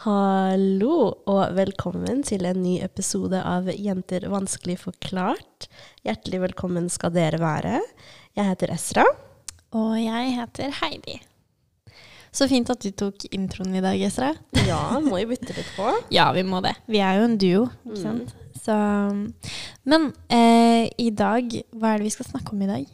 Hallo, og velkommen til en ny episode av Jenter vanskelig forklart. Hjertelig velkommen skal dere være. Jeg heter Esra. Og jeg heter Heidi. Så fint at du tok introen i dag, Esra. Ja, må jo bytte litt på. Ja, vi må det. Vi er jo en duo, ikke sant. Så, men eh, i dag, hva er det vi skal snakke om i dag?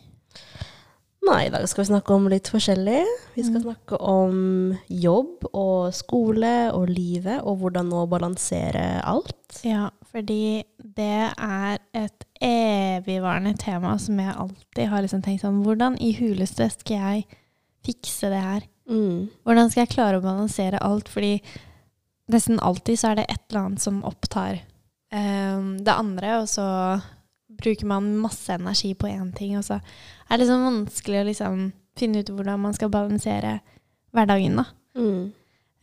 Nei, i dag skal vi snakke om litt forskjellig. Vi skal snakke om jobb og skole og livet, og hvordan å balansere alt. Ja, fordi det er et evigvarende tema som jeg alltid har liksom tenkt sånn Hvordan i huleste skal jeg fikse det her? Mm. Hvordan skal jeg klare å balansere alt? Fordi nesten alltid så er det et eller annet som opptar um, det andre, og så bruker man masse energi på én ting, og så er det liksom vanskelig å liksom finne ut hvordan man skal balansere hverdagen, da. Mm.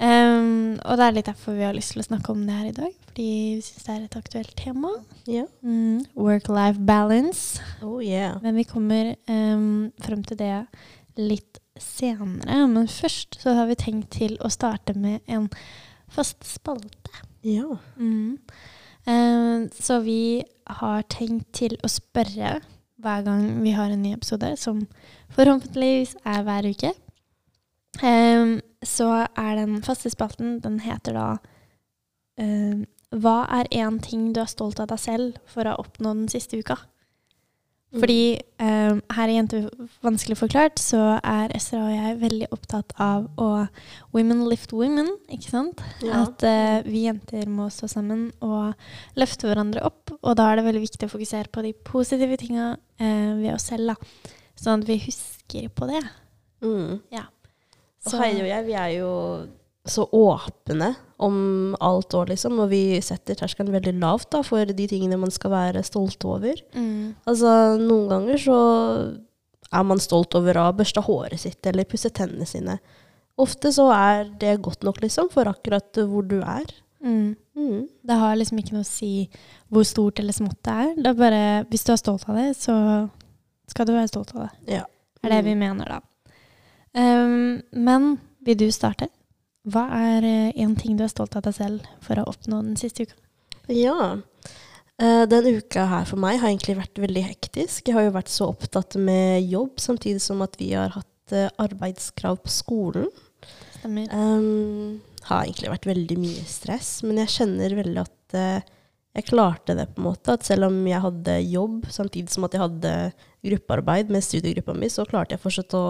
Um, og det er litt derfor vi har lyst til å snakke om det her i dag, fordi vi syns det er et aktuelt tema. Yeah. Mm, Work-life balance. Oh yeah. Men vi kommer um, frem til det litt senere. Men først så har vi tenkt til å starte med en fast spalte. Ja. Mm. Eh, så vi har tenkt til å spørre hver gang vi har en ny episode, som forhåpentligvis er hver uke. Eh, så er den faste spalten, den heter da eh, Hva er én ting du er stolt av deg selv for å ha oppnådd den siste uka? Fordi um, her i Jenter vanskelig forklart så er Esra og jeg veldig opptatt av å women lift women, ikke sant? Ja. At uh, vi jenter må stå sammen og løfte hverandre opp. Og da er det veldig viktig å fokusere på de positive tinga uh, ved oss selv, da. Sånn at vi husker på det. Mm. Ja. Og Heidi og jeg, vi er jo så åpne om alt òg, liksom. Og vi setter terskelen veldig lavt da, for de tingene man skal være stolt over. Mm. Altså, noen ganger så er man stolt over å børste håret sitt eller pusse tennene sine. Ofte så er det godt nok, liksom, for akkurat hvor du er. Mm. Mm. Det har liksom ikke noe å si hvor stort eller smått det er. Det er bare, hvis du er stolt av det, så skal du være stolt av det. Ja. er det vi mener, da. Um, men vil du starte? Hva er én ting du er stolt av deg selv for å oppnå den siste uka? Ja. den uka her for meg har egentlig vært veldig hektisk. Jeg har jo vært så opptatt med jobb, samtidig som at vi har hatt eh, arbeidskrav på skolen. Stemmer. Um, har egentlig vært veldig mye stress, men jeg kjenner veldig at eh, jeg klarte det på en måte. At selv om jeg hadde jobb samtidig som at jeg hadde gruppearbeid med studiegruppa mi, så klarte jeg fortsatt å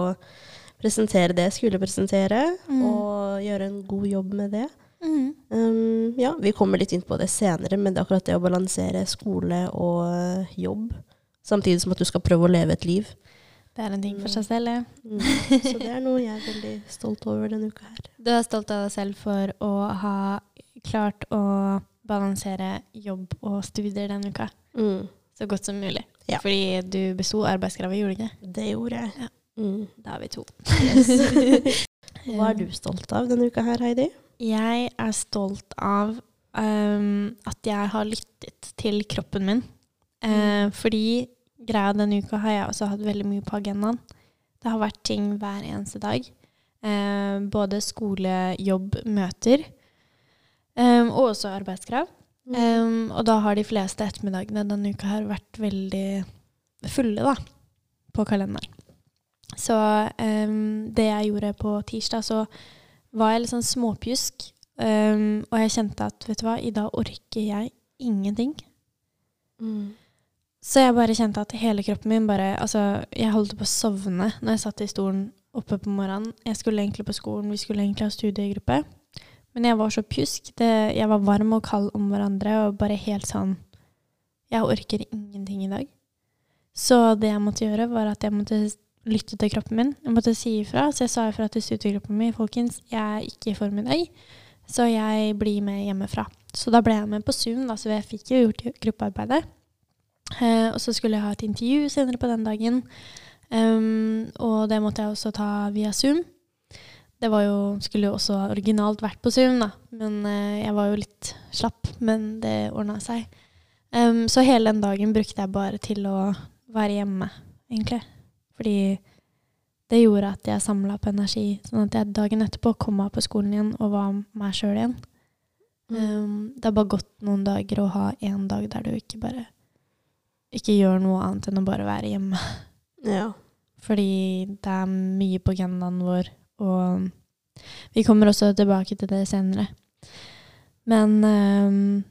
presentere det jeg skulle presentere, Mm. og gjøre en god jobb med det. Mm. Um, ja, vi kommer litt inn på det senere, men det er akkurat det å balansere skole og eh, jobb, samtidig som at du skal prøve å leve et liv. Det er en ting for seg selv, ja. Mm. Så det er noe jeg er veldig stolt over denne uka her. Du er stolt av deg selv for å ha klart å balansere jobb og studier denne uka Mm. så godt som mulig. Ja. Fordi du besto arbeidskravet, gjorde du ikke? Det gjorde jeg. Ja. Mm. Da er vi to. Hva er du stolt av denne uka her, Heidi? Jeg er stolt av um, at jeg har lyttet til kroppen min. Eh, fordi greia denne uka har jeg også hatt veldig mye på agendaen. Det har vært ting hver eneste dag. Uh, både skole, jobb, møter. Um, og også arbeidskrav. Ehm, og da har de fleste ettermiddagene denne uka her vært veldig fulle, da, på kalenderen. Så um, det jeg gjorde på tirsdag, så var jeg litt sånn småpjusk. Um, og jeg kjente at vet du hva, i dag orker jeg ingenting. Mm. Så jeg bare kjente at hele kroppen min bare Altså, jeg holdt på å sovne når jeg satt i stolen oppe på morgenen. Jeg skulle egentlig på skolen, vi skulle egentlig ha studiegruppe. Men jeg var så pjusk. Det, jeg var varm og kald om hverandre og bare helt sånn Jeg orker ingenting i dag. Så det jeg måtte gjøre, var at jeg måtte lytte til kroppen min. Jeg måtte si ifra. Så jeg sa ifra til studiegruppen min folkens, jeg er ikke i form i dag, så jeg blir med hjemmefra. Så da ble jeg med på Zoom, da, så jeg fikk jo gjort gruppearbeidet. Eh, og så skulle jeg ha et intervju senere på den dagen. Um, og det måtte jeg også ta via Zoom. Det jo, skulle jo også originalt vært på Zoom, da. Men eh, jeg var jo litt slapp. Men det ordna seg. Um, så hele den dagen brukte jeg bare til å være hjemme, egentlig. Fordi det gjorde at jeg samla på energi, sånn at jeg dagen etterpå kom meg på skolen igjen og var meg sjøl igjen. Um, det har bare gått noen dager å ha én dag der du ikke bare ikke gjør noe annet enn å bare være hjemme. Ja. Fordi det er mye på agendaen vår, og vi kommer også tilbake til det senere. Men um,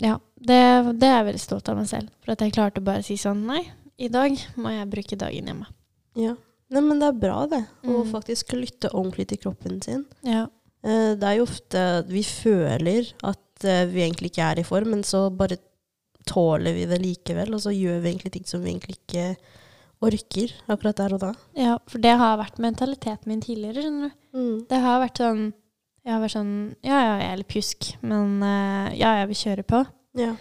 ja, det, det er jeg veldig stolt av meg selv. For at jeg klarte å bare si sånn Nei, i dag må jeg bruke dagen hjemme. ja. Nei, men det er bra, det. Å Mm. faktisk lytte ordentlig til kroppen sin. Ja. Eh, Det er jo ofte vi føler at eh, vi egentlig ikke er i form, men så bare tåler vi det likevel, og så gjør vi egentlig ting som vi egentlig ikke orker akkurat der og da. ja, for det har vært mentaliteten min tidligere, skjønner du. Det har vært sånn Jeg har vært sånn Ja, ja, jeg er litt pjusk, men eh, ja, jeg vil kjøre på. Ja.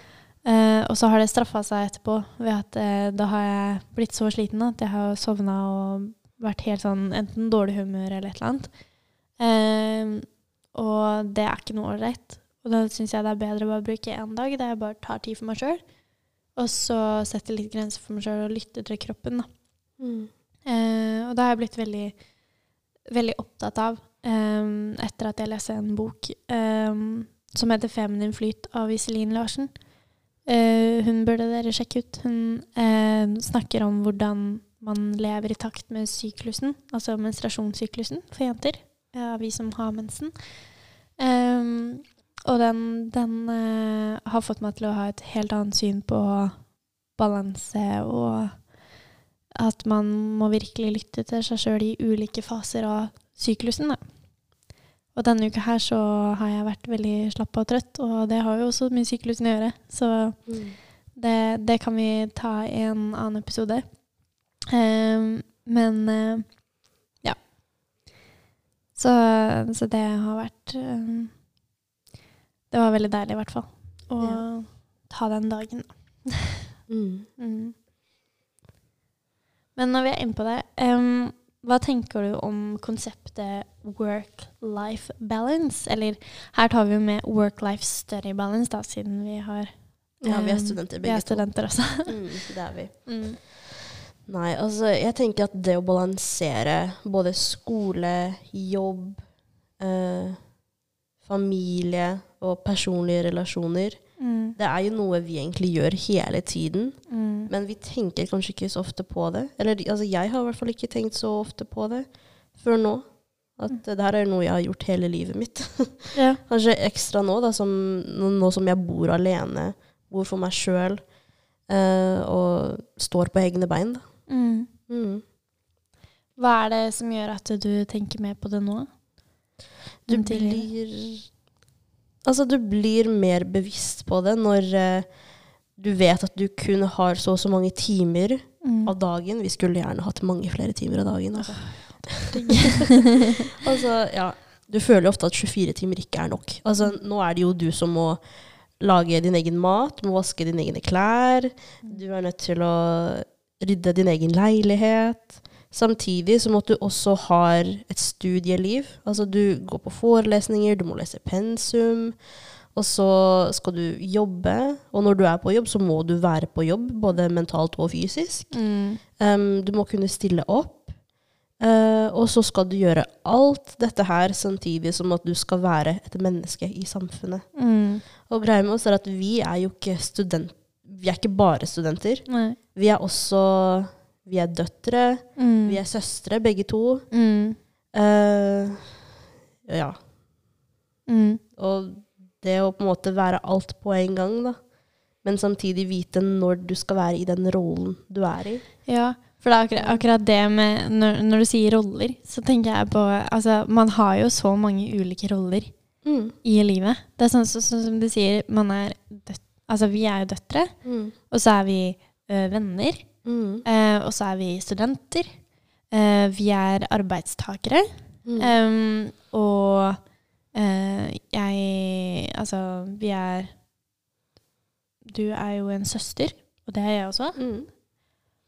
Eh, og så har det straffa seg etterpå ved at eh, da har jeg blitt så sliten at jeg har sovna og vært helt sånn enten dårlig humør eller et eller annet. Eh, og det er ikke noe ålreit. Og da syns jeg det er bedre å bare bruke én dag der jeg bare tar tid for meg sjøl. Og så setter litt grenser for meg sjøl og lytter til kroppen. Da. Mm. Eh, og da har jeg blitt veldig, veldig opptatt av eh, etter at jeg leste en bok eh, som heter 'Feminin flyt' av Iselin Larsen. Eh, hun burde dere sjekke ut. Hun uh, snakker om hvordan man lever i takt med syklusen, altså menstruasjonssyklusen for jenter. Uh, vi som har mensen. Um, og den, den eh, har fått meg til å ha et helt annet syn på balanse og at man må virkelig lytte til seg sjøl i ulike faser av syklusen. Da. Og denne uka her så har jeg vært veldig slapp og trøtt, og det har jo også med syklusen å gjøre. Så Mm. det, det kan vi ta i en annen episode. Ehm, men eh, ja. Så, så det har vært ehm, Det var veldig deilig, i hvert fall. Å Ja. ta den dagen. Mm. Mm. Men når vi er inne på det, em, hva tenker du om konseptet work-life balance? Eller her tar vi jo med work-life study balance, da, siden vi har Ja, vi er studenter studenter Vi er studenter to. også. Mm, det er vi. Mm. Nei, altså jeg tenker at det å balansere både skole, jobb, eh, familie og personlige relasjoner, Mm. det er jo noe vi egentlig gjør hele tiden. Mm. Men vi tenker kanskje ikke så ofte på det. Eller altså, jeg har i hvert fall ikke tenkt så ofte på det før nå. At Mm. det her er noe jeg har gjort hele livet mitt. Ja. Kanskje ekstra nå, da, som, nå, som jeg bor alene, bor for meg sjøl eh, og står på egne bein. Da. Mm. Mm. Hva er det som gjør at du tenker mer på det nå? Du blir Altså, du blir mer bevisst på det når eh, du vet at du kun har så og så mange timer Mm. av dagen. Vi skulle gjerne hatt mange flere timer av dagen. Altså. altså, ja. Du føler ofte at 24 timer ikke er nok. Altså, nå er det jo du som må lage din egen mat, du må vaske dine egne klær. Du er nødt til å rydde din egen leilighet. Samtidig så måtte du også ha et studieliv. Altså du går på forelesninger, du må lese pensum. Og så skal du jobbe. Og når du er på jobb, så må du være på jobb, både mentalt og fysisk. Mm. Um, du må kunne stille opp. Uh, og så skal du gjøre alt dette her samtidig som at du skal være et menneske i samfunnet. Mm. Og greia med oss er at vi er jo ikke student... Vi er ikke bare studenter. Nei. Vi er også Vi er døtre. Mm. Vi er søstre, begge to. Mm. Uh, ja. Mm. Og det å på en måte være alt på en gang, da. Men samtidig vite når du skal være i den rollen du er i. Ja, for det er akkurat, akkurat det med når, når du sier roller, så tenker jeg på Altså, man har jo så mange ulike roller Mm. i livet. Det er sånn, så, sånn som du sier, man er døtt... Altså, vi er jo døtre, Mm. og så er vi ø, venner, Mm. eh, og så er vi studenter. Eh, vi er arbeidstakere. Mm. Um, og eh, jeg Altså, vi er Du er jo en søster, og det er jeg også. Mm.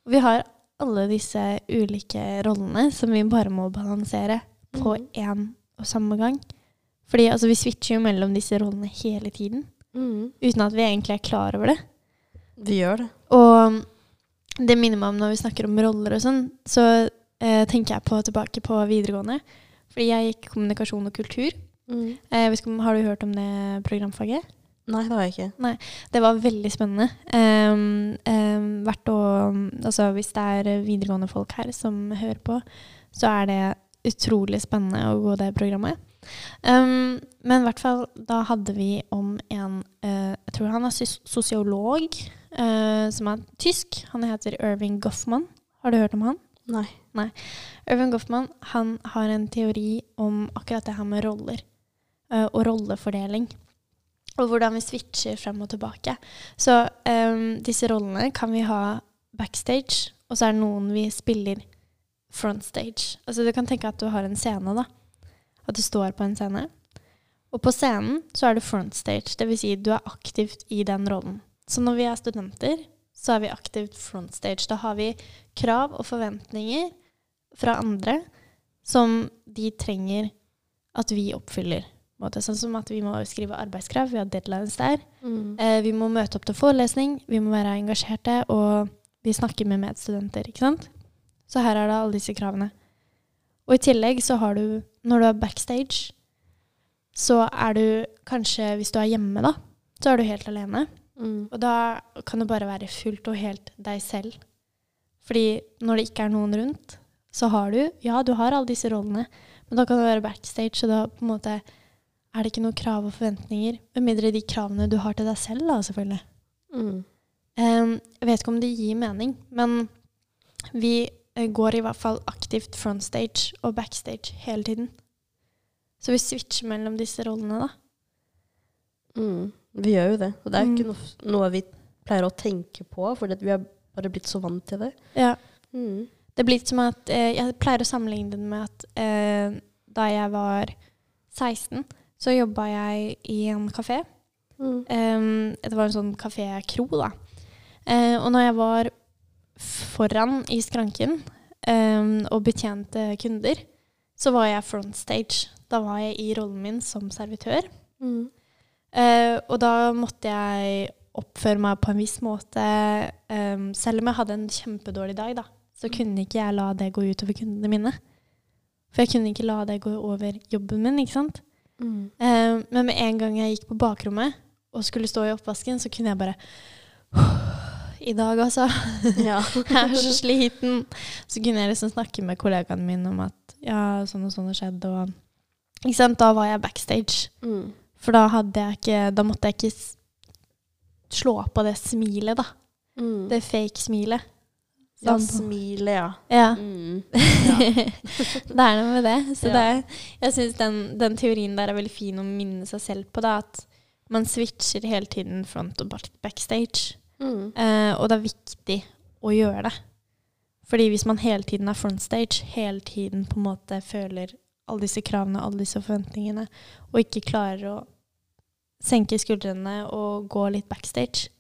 Og vi har alle disse ulike rollene som vi bare må balansere på én og samme gang. Fordi altså, vi switcher jo mellom disse rollene hele tiden, Mm. uten at vi egentlig er klar over det. Vi gjør det. Og det minner meg om når vi snakker om roller og sånn, så eh, tenker jeg på tilbake på videregående. Fordi jeg gikk kommunikasjon og kultur. Mm. Eh, om, har du hørt om det programfaget? Nei, det har jeg ikke. Nei, Det var veldig spennende. Um, um, å Altså hvis det er videregående folk her som hører på, så er det utrolig spennende å gå det programmet. Um, men i hvert fall, da hadde vi om en uh, Jeg tror han er sosiolog uh, som er tysk. Han heter Irving Goffman. Har du hørt om han? Nei. Irving Goffman han har en teori om akkurat det her med roller uh, og rollefordeling. Og hvordan vi switcher frem og tilbake. Så um, disse rollene kan vi ha backstage, og så er det noen vi spiller frontstage. Altså du kan tenke at du har en scene, da. At du står på en scene. Og på scenen så er du frontstage, dvs. Si du er aktivt i den rollen. Så når vi er studenter, så er vi aktivt frontstage. Da har vi krav og forventninger fra andre som de trenger at vi oppfyller. Sånn som at vi må skrive arbeidskrav, vi har deadlines der. Mm. Eh, vi må møte opp til forelesning, vi må være engasjerte, og vi snakker med medstudenter. ikke sant? Så her er det alle disse kravene. Og i tillegg så har du, når du er backstage, så er du kanskje, hvis du er hjemme, da, så er du helt alene. Mm. Og da kan du bare være fullt og helt deg selv. Fordi når det ikke er noen rundt, så har du Ja, du har alle disse rollene, men da kan du være backstage, og da på en måte er det ikke noen krav og forventninger. Med mindre de kravene du har til deg selv, da, selvfølgelig. Mm. Um, jeg vet ikke om det gir mening, men vi går i hvert fall aktivt frontstage og backstage hele tiden. Så vi switcher mellom disse rollene, da. Mm. Vi gjør jo det. Og det er jo Mm. ikke noe, noe vi pleier å tenke på, fordi vi har bare blitt så vant til det. Ja. Mm. Det blir som at eh, Jeg pleier å sammenligne det med at eh, da jeg var 16, så jobba jeg i en kafé. Mm. Um, det var en sånn kafé-kro, da. Eh, og når jeg var foran i skranken um, og betjente kunder, så var jeg frontstage. Da var jeg i rollen min som servitør. Mm. Uh, og da måtte jeg oppføre meg på en viss måte. Um, selv om jeg hadde en kjempedårlig dag, da, så kunne ikke jeg la det gå utover kundene mine. For jeg kunne ikke la det gå over jobben min, ikke sant. Mm. Eh, men med en gang jeg gikk på bakrommet og skulle stå i oppvasken, så kunne jeg bare I dag, altså. Ja. Jeg er så sliten. Så kunne jeg liksom snakke med kollegaene mine om at ja, sånn og sånn har skjedd. Og, ikke sant? Da var jeg backstage. Mm. For da hadde jeg ikke Da måtte jeg ikke slå på det smilet, da. Mm. Det fake-smilet. ja, Sånn. smilet, ja. Ja. Mm. det er noe med det. Så Ja. det, jeg syns den, den teorien der er veldig fin å minne seg selv på. Da, at man switcher hele tiden front og back- backstage. Mm. Eh, og det er viktig å gjøre det. Fordi hvis man hele tiden er frontstage, hele tiden på en måte føler alle disse kravene, alle disse forventningene, og ikke klarer å senke skuldrene og gå litt backstage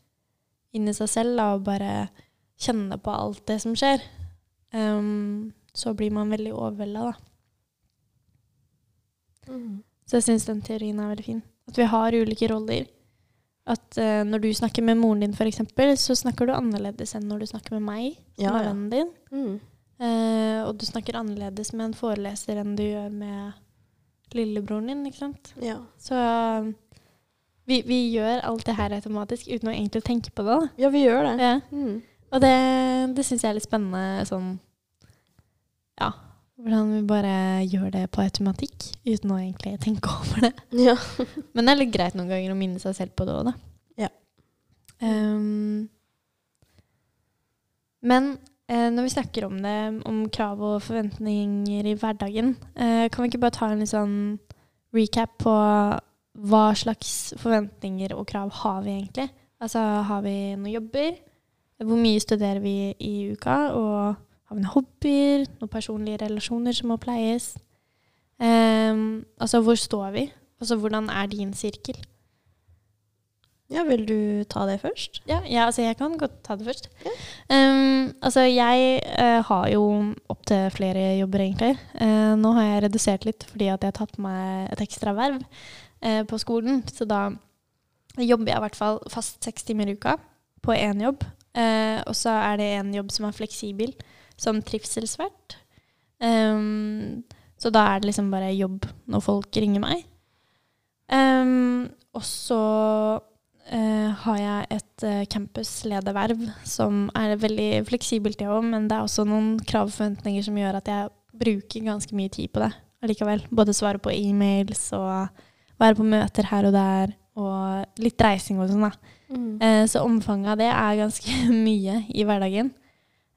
inn i seg selv da, og bare kjenne på alt det som skjer, um, så blir man veldig overvelda, da. Mm. Så jeg syns den teorien er veldig fin. At vi har ulike roller. At uh, når du snakker med moren din, f.eks., så snakker du annerledes enn når du snakker med meg, som Ja, er ja. vennen din. Mm. Uh, og du snakker annerledes med en foreleser enn du gjør med lillebroren din, ikke sant. Ja. Så uh, vi, vi gjør alt det her automatisk uten å egentlig tenke på det. Da. ja, vi gjør det. Ja. Mm. Og det, det syns jeg er litt spennende sånn Ja. Hvordan vi bare gjør det på automatikk uten å egentlig tenke over det. Ja. Men det er litt greit noen ganger å minne seg selv på det òg, da. Ja. Um, men eh, når vi snakker om det, om krav og forventninger i hverdagen, eh, kan vi ikke bare ta en litt sånn recap på hva slags forventninger og krav har vi egentlig? Altså, har vi noen jobber? Hvor mye studerer vi i uka? Og har vi noen hobbyer? Noen personlige relasjoner som må pleies? Um, altså, hvor står vi? Altså, hvordan er din sirkel? ja, vil du ta det først? Ja, ja altså jeg kan godt ta det først. Um, altså jeg uh, har jo opptil flere jobber, egentlig. Uh, nå har jeg redusert litt fordi at jeg har tatt på meg et ekstra verv uh, på skolen. Så da jobber jeg i hvert fall fast seks timer i uka på én jobb. Og så er det en jobb som er fleksibel, som trivselsvert. Um, så da er det liksom bare jobb når folk ringer meg. Um, og så uh, har jeg et uh, campuslederverv som er veldig fleksibelt, jeg òg, men det er også noen krav og forventninger som gjør at jeg bruker ganske mye tid på det allikevel. Både svare på e-mails og være på møter her og der, og litt reising og sånn, da. Mm. Uh, så omfanget av det er ganske mye i hverdagen.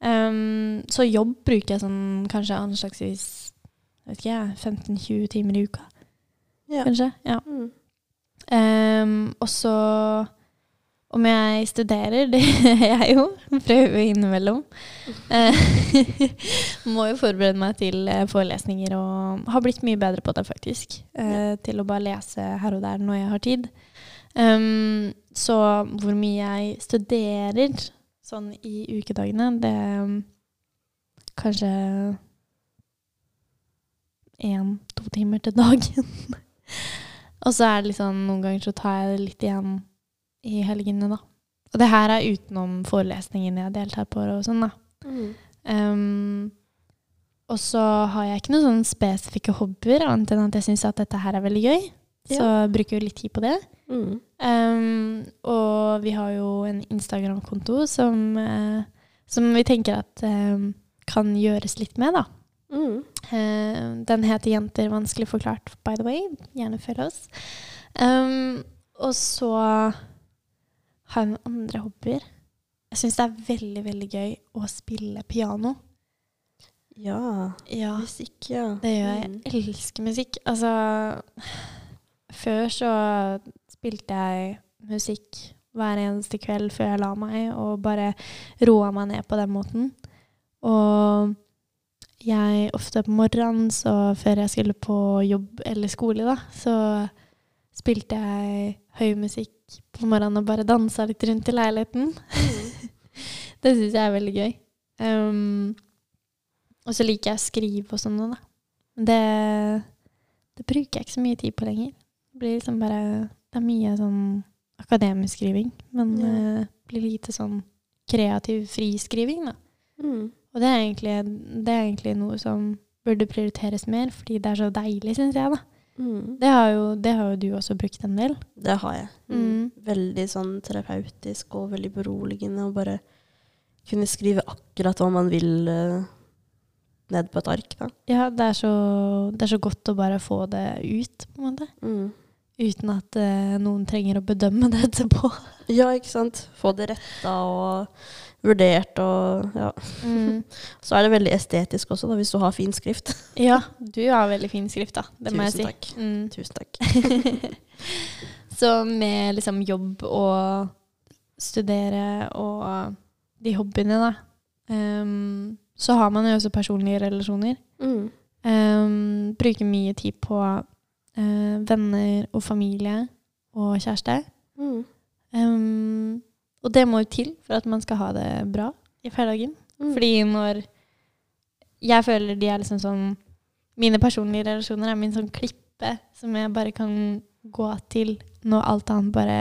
Um, så jobb bruker jeg sånn kanskje anslagsvis vet ikke jeg, 15-20 timer i uka, Ja. kanskje. Ja. Mm. Um, og så om jeg studerer, det gjør jeg jo. Prøver innimellom. Eh, må jo forberede meg til eh, forelesninger og har blitt mye bedre på det, faktisk. Ja. til å bare lese her og der når jeg har tid. Um, så hvor mye jeg studerer sånn i ukedagene, det er kanskje én-to timer til dagen. og så er det liksom noen ganger så tar jeg det litt igjen i helgene, da. Og det her er utenom forelesningene jeg deltar på og sånn, da. Mm. Um, og så har jeg ikke noen sånne spesifikke hobbyer, annet enn at jeg syns at dette her er veldig gøy. Så bruker jo litt tid på det. Mm. Um, og vi har jo en Instagram-konto som, uh, som vi tenker at eh, kan gjøres litt med, da. Mm. Uh, den heter 'Jenter vanskelig forklart', by the way. Gjerne følg oss. Um, og så har jeg noen andre hobbyer. Jeg syns det er veldig, veldig gøy å spille piano. Ja. Ja, Musikk, ja. det gjør jeg. Mm. Jeg elsker musikk. Altså Før så spilte jeg musikk hver eneste kveld før jeg la meg, og bare roa meg ned på den måten. Og jeg ofte på morgenen, så før jeg skulle på jobb eller skole, da, så spilte jeg høy musikk på morgenen og bare dansa litt rundt i leiligheten. det syns jeg er veldig gøy. Um, og så liker jeg å skrive og sånn da. Det, det bruker jeg ikke så mye tid på lenger. Det blir liksom bare Det er mye sånn akademisk skriving, men Ja. uh, blir lite sånn kreativ friskriving, da. Mm. Og det er, egentlig, det er egentlig noe som burde prioriteres mer, fordi det er så deilig, syns jeg, da. Mm. Det har, jo, det har jo du også brukt en del. Det har jeg. Mm. Mm. Veldig sånn terapeutisk og veldig beroligende å bare kunne skrive akkurat hva man vil uh, ned på et ark. Da. Ja, det er, så, det er så godt å bare få det ut, på en måte. Mm. Uten at eh, noen trenger å bedømme det etterpå. Ja, ikke sant. Få det retta og vurdert og ja. Mm. Så er det veldig estetisk også, da, hvis du har fin skrift. Ja, du har veldig fin skrift, da. Det må jeg si. Tusen takk. Mm. Tusen takk. Så med liksom jobb og studere og de hobbyene, da, um, så har man jo også personlige relasjoner. Mm. Um, bruker mye tid på eh, venner og familie og kjæreste. Mm. Um, og det må jo til for at man skal ha det bra i hverdagen. Mm. Fordi når Jeg føler de er liksom sånn Mine personlige relasjoner er min sånn klippe som jeg bare kan gå til når alt annet bare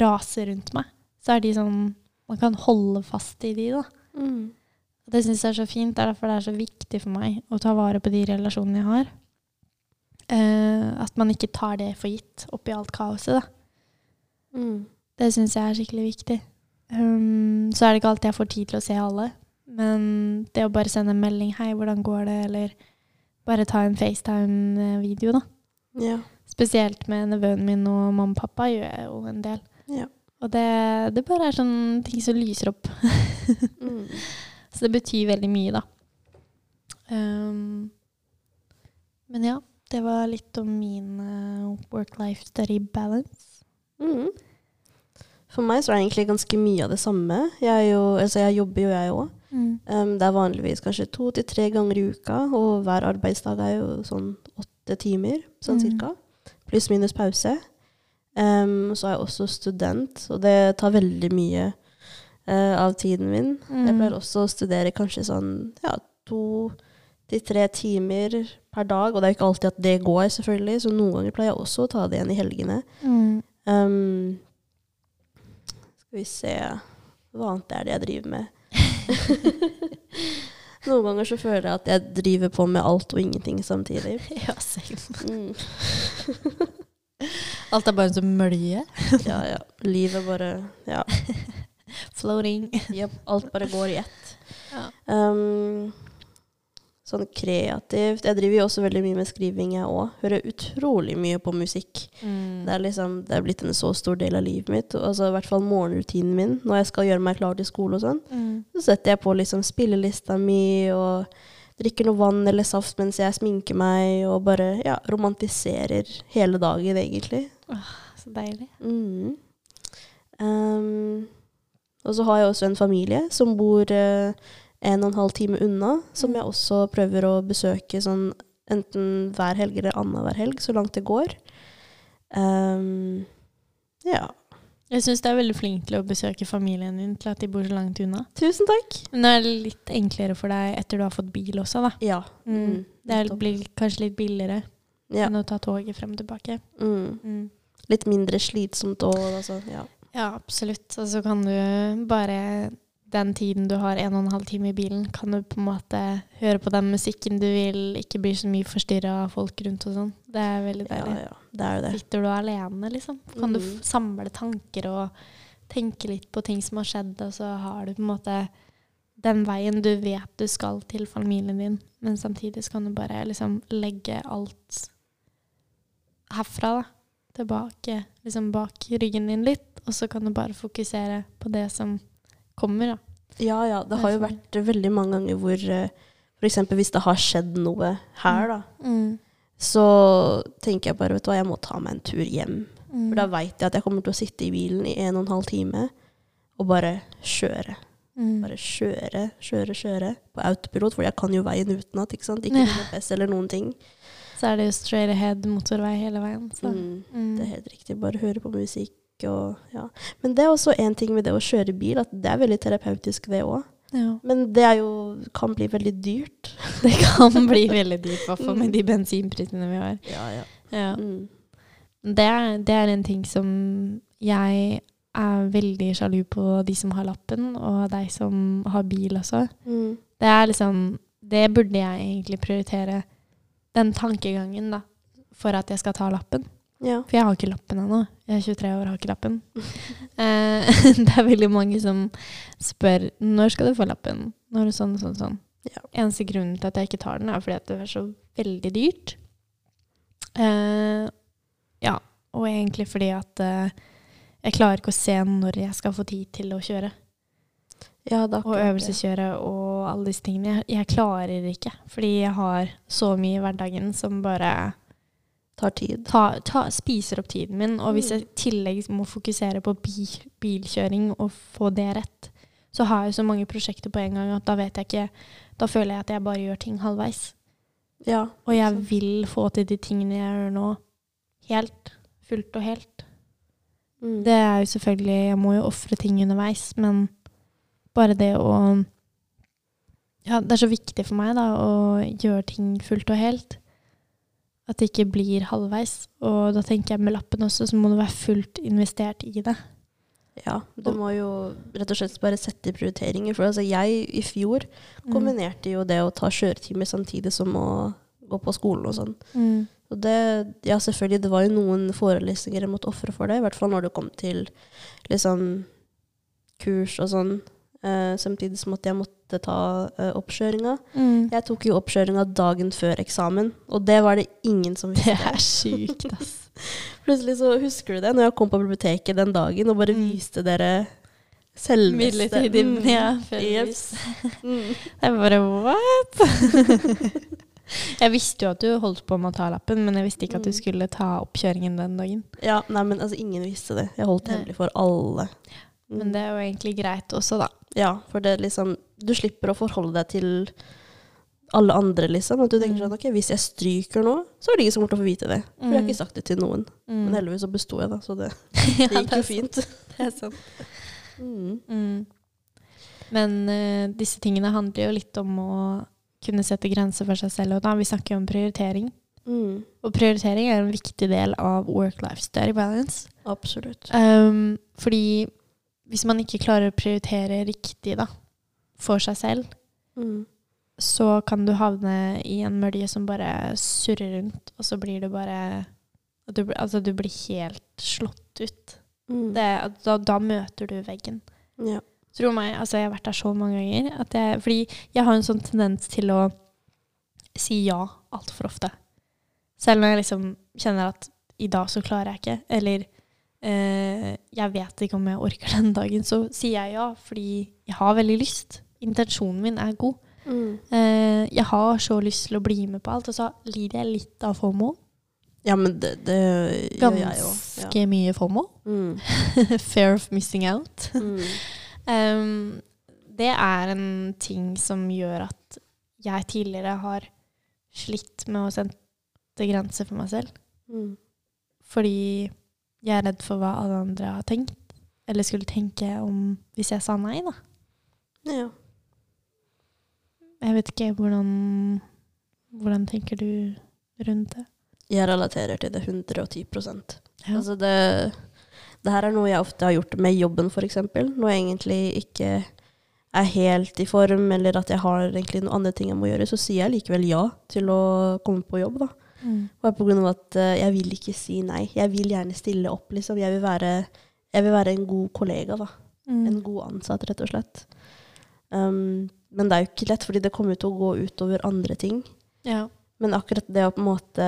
raser rundt meg. Så er de sånn Man kan holde fast i de, da. Mm. Og det syns jeg er så fint. Det er derfor det er så viktig for meg å ta vare på de relasjonene jeg har. Eh, at man ikke tar det for gitt oppi alt kaoset, da. Mm. Det syns jeg er skikkelig viktig. Um, så er det ikke alltid jeg får tid til å se alle. Men det å bare sende en melding 'Hei, hvordan går det?' eller bare ta en FaceTime-video, da. Ja. Spesielt med nevøen min og mamma og pappa gjør jeg jo en del. Ja. Og det, det bare er sånne ting som lyser opp. Mm. Så det betyr veldig mye, da. Um, men ja, det var litt om min uh, work-life study balance. Mm. For meg så er det egentlig ganske mye av det samme. Jeg, jo, altså jeg jobber jo, jeg òg. Um, det er vanligvis kanskje to til tre ganger i uka, og hver arbeidsdag er jo sånn åtte timer, sånn Mm. cirka. Pluss minus pause. Um, så er jeg også student, og det tar veldig mye uh, av tiden min. Jeg Mm. pleier også å studere kanskje sånn ja, to til tre timer per dag, og det er jo ikke alltid at det går, selvfølgelig, så noen ganger pleier jeg også å ta det igjen i helgene. Mm. Um, skal vi se Hva annet er det jeg driver med? Noen ganger så føler jeg at jeg driver på med alt og ingenting samtidig. Ja. Mm. Alt er bare en sånn mølje. Ja, ja. Livet bare Ja. Floating. Yep, alt bare går i ett. Ja. Um, sånn kreativt Jeg driver jo også veldig mye med skriving, jeg òg. Hører utrolig mye på musikk. Mm. Det er liksom, det er blitt en så stor del av livet mitt. Altså I hvert fall morgenrutinen min. Når jeg skal gjøre meg klar til skole og sånn, Mm. så setter jeg på liksom spillelista mi og drikker noe vann eller saft mens jeg sminker meg, og bare ja, romantiserer hele dagen, egentlig. Åh, Så deilig. Mm. Um, og så har jeg også en familie som bor eh, en og en halv time unna, som Mm. jeg også prøver å besøke sånn enten hver helg eller annenhver helg, så langt det går. Um, ja. Jeg syns du er veldig flink til å besøke familien din til at de bor så langt unna. Tusen takk. Men det er litt enklere for deg etter du har fått bil også, da. Ja. Mm. Det er, blir kanskje litt billigere ja. enn å ta toget frem og tilbake. Mm. Mm. Litt mindre slitsomt òg, altså. Ja. Ja, absolutt. Og så kan du bare den tiden du har en og en halv time i bilen, kan du på en måte høre på den musikken du vil, ikke bli så mye forstyrra av folk rundt og sånn. Det er veldig deilig. ja. Det er det. Sitter du alene, liksom, kan du Mhm. samle tanker og tenke litt på ting som har skjedd, og så har du på en måte den veien du vet du skal til familien din, men samtidig så kan du bare liksom legge alt herfra, da. Tilbake, liksom bak ryggen din litt, og så kan du bare fokusere på det som kommer, da. Ja, ja. Det har jo vært veldig mange ganger hvor f.eks. hvis det har skjedd noe her, da, Mm. så tenker jeg bare vet du hva, jeg må ta meg en tur hjem. Mm. For da veit jeg at jeg kommer til å sitte i bilen i en og en halv time og bare kjøre. Mm. Bare kjøre, kjøre, kjøre på autopilot, for jeg kan jo veien utenat. Ikke sant? Ikke Ja. GPS eller noen ting. Så er det jo straight ahead motorvei hele veien. Så. Mm. Mm. Det er helt riktig. Bare høre på musikk og ja. Men det er også en ting med det å kjøre bil, at det er veldig terapeutisk, det òg. Ja. Men det jo, kan bli veldig dyrt. Det kan bli veldig dyrt, i hvert fall med de bensinprisene vi har. Ja, ja. Ja. Mm. Det, det er en ting som jeg er veldig sjalu på de som har lappen, og deg som har bil også. Mm. Det er liksom Det burde jeg egentlig prioritere. Den tankegangen, da. For at jeg skal ta lappen. Ja. For jeg har ikke lappen ennå. Jeg er 23 år og har ikke lappen. eh, det er veldig mange som spør når skal du få lappen. Når sånn, sånn, sånn. Ja. Eneste grunnen til at jeg ikke tar den, er fordi at det er så veldig dyrt. Eh, ja, og egentlig fordi at eh, jeg klarer ikke å se når jeg skal få tid til å kjøre. ja, er Og øvelseskjøre og alle disse tingene. Jeg, jeg klarer ikke, fordi jeg har så mye i hverdagen som bare Tar tid. ta, ta, spiser opp tiden min. Og hvis Mm. jeg i tillegg må fokusere på bil, bilkjøring og få det rett, så har jeg så mange prosjekter på en gang at da vet jeg ikke Da føler jeg at jeg bare gjør ting halvveis. Ja. Og jeg vil få til de tingene jeg gjør nå, helt. Fullt og helt. Mm. Det er jo selvfølgelig Jeg må jo ofre ting underveis, men bare det å Ja, det er så viktig for meg da å gjøre ting fullt og helt. At det ikke blir halvveis. Og da tenker jeg med lappen også, så må du være fullt investert i det. Ja, du må jo rett og slett bare sette prioriteringer. For altså, jeg i fjor Mm. kombinerte jo det å ta kjøretimer samtidig som å gå på skolen og sånn. Mm. Og det, ja, selvfølgelig, det var jo noen forelesninger jeg måtte ofre for det. I hvert fall når det kom til liksom kurs og sånn. Eh, samtidig som at jeg måtte ta uh, oppkjøringa. Mm. Jeg tok jo oppkjøringa dagen før eksamen, og det var det ingen som visste. Det er sykt, ass. Plutselig så husker du det, når jeg kom på biblioteket den dagen og bare Mm. viste dere selveste Midlertidig, Mm. ja. yes. Mm. Jeg bare what? jeg visste jo at du holdt på med å ta lappen, men jeg visste ikke at du Mm. skulle ta oppkjøringen den dagen. Ja, nei, men altså, ingen visste det. Jeg holdt det hemmelig for alle. Mm. Men det er jo egentlig greit også, da. Ja, for det liksom Du slipper å forholde deg til alle andre, liksom. At du tenker Mm. sånn Ok, hvis jeg stryker nå, så er det ingen som kommer til å få vite det. For jeg har Mm. ikke sagt det til noen. Mm. Men heldigvis så besto jeg, da, så det, det gikk jo fint. Det er sant. Mm. Mm. Men uh, disse tingene handler jo litt om å kunne sette grenser for seg selv. Og da vi snakker jo om prioritering. Mm. Og prioritering er en viktig del av work-life study balance. Absolutt. Um, fordi hvis man ikke klarer å prioritere riktig da, for seg selv, Mm. så kan du havne i en mølje som bare surrer rundt, og så blir det bare du, altså, du blir helt slått ut. Mm. Det, da, da møter du veggen. Ja. Tro meg, altså jeg har vært der så mange ganger. At jeg, fordi jeg har en sånn tendens til å si ja altfor ofte. Selv når jeg liksom kjenner at i dag så klarer jeg ikke, eller eh, jeg vet ikke om jeg orker den dagen, så sier jeg ja fordi jeg har veldig lyst. Intensjonen min er god. Mm. Eh, jeg har så lyst til å bli med på alt, og så lider jeg litt av FOMO. ja, men det, det gjør jeg jo. Ganske mye FOMO. Mm. Fear of missing out. Mm. Um, det er en ting som gjør at jeg tidligere har slitt med å sette grenser for meg selv. Mm. Fordi jeg er redd for hva alle andre har tenkt. Eller skulle tenke om hvis jeg sa nei, da. Ja. Jeg vet ikke hvordan Hvordan tenker du rundt det? Jeg relaterer til det 110% Ja. Altså det, det her er noe jeg ofte har gjort med jobben, f.eks. Når jeg egentlig ikke er helt i form, eller at jeg har egentlig noen andre ting jeg må gjøre, så sier jeg likevel ja til å komme på jobb. da. Mm. Bare på grunn av at uh, jeg vil ikke si nei. Jeg vil gjerne stille opp, liksom. Jeg vil være, jeg vil være en god kollega, da. Mm. En god ansatt, rett og slett. Um, men det er jo ikke lett, fordi det kommer til å gå utover andre ting. Ja. Men akkurat det å på en måte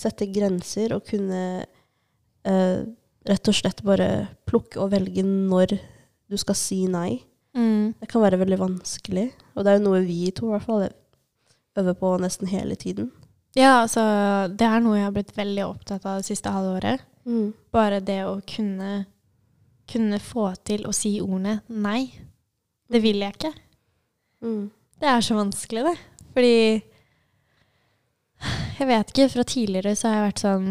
sette grenser og kunne uh, rett og slett bare plukke og velge når du skal si nei, Mm. det kan være veldig vanskelig. Og det er jo noe vi to i hvert fall øver på nesten hele tiden. Ja, altså Det er noe jeg har blitt veldig opptatt av det siste halvåret. Bare det å kunne, kunne få til å si ordene nei. Det vil jeg ikke. Mm. Det er så vanskelig, det. Fordi Jeg vet ikke. Fra tidligere så har jeg vært sånn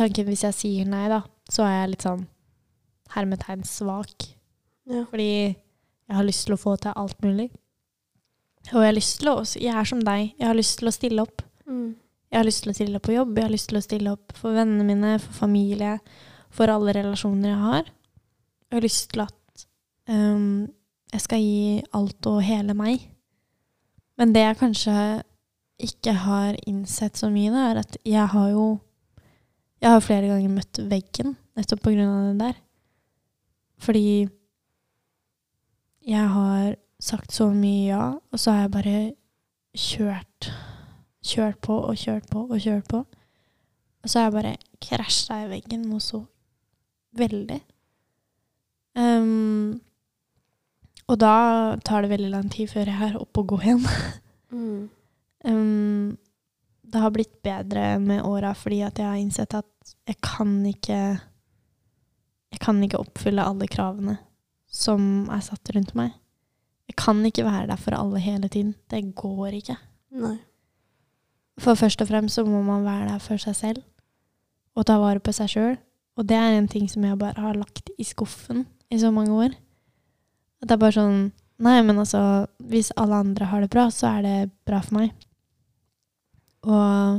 Tanken hvis jeg sier nei, da, så er jeg litt sånn hermetegn svak. Ja. Fordi jeg har lyst til å få til alt mulig. Og jeg å Jeg er som deg. Jeg har lyst til å stille opp. Mm. Jeg har lyst til å stille opp på jobb, jeg har lyst til å stille opp for vennene mine, for familie, for alle relasjoner jeg har. Jeg har lyst til at um, jeg skal gi alt og hele meg. Men det jeg kanskje ikke har innsett så mye, da, er at jeg har jo Jeg har flere ganger møtt veggen nettopp på grunn av det der. Fordi jeg har sagt så mye ja, og så har jeg bare kjørt kjørt på og kjørt på og kjørt på. Og så har jeg bare krasja i veggen noe så veldig. Um, og da tar det veldig lang tid før jeg er oppe og går igjen. Mm. um, det har blitt bedre med åra fordi at jeg har innsett at jeg kan ikke Jeg kan ikke oppfylle alle kravene som er satt rundt meg. Jeg kan ikke være der for alle hele tiden. Det går ikke. Nei. For først og fremst så må man være der for seg selv og ta vare på seg sjøl. Og det er en ting som jeg bare har lagt i skuffen i så mange år. At det er bare sånn Nei, men altså, hvis alle andre har det bra, så er det bra for meg. Og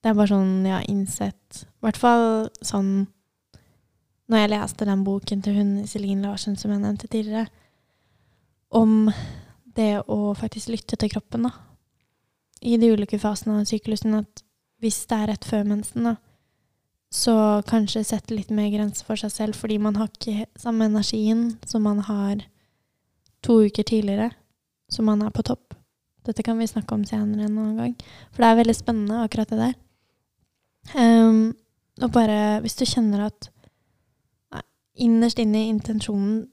det er bare sånn jeg har innsett I hvert fall sånn Når jeg leste den boken til hun Celine Larsen som jeg nevnte tidligere, om det å faktisk lytte til kroppen, da i de ulike fasene av syklusen at hvis det er rett før mensen, da, så kanskje sette litt mer grenser for seg selv, fordi man har ikke samme energien som man har to uker tidligere, så man er på topp. Dette kan vi snakke om senere en annen gang, for det er veldig spennende, akkurat det der. Um, og bare, hvis du kjenner at nei, innerst inne i intensjonen,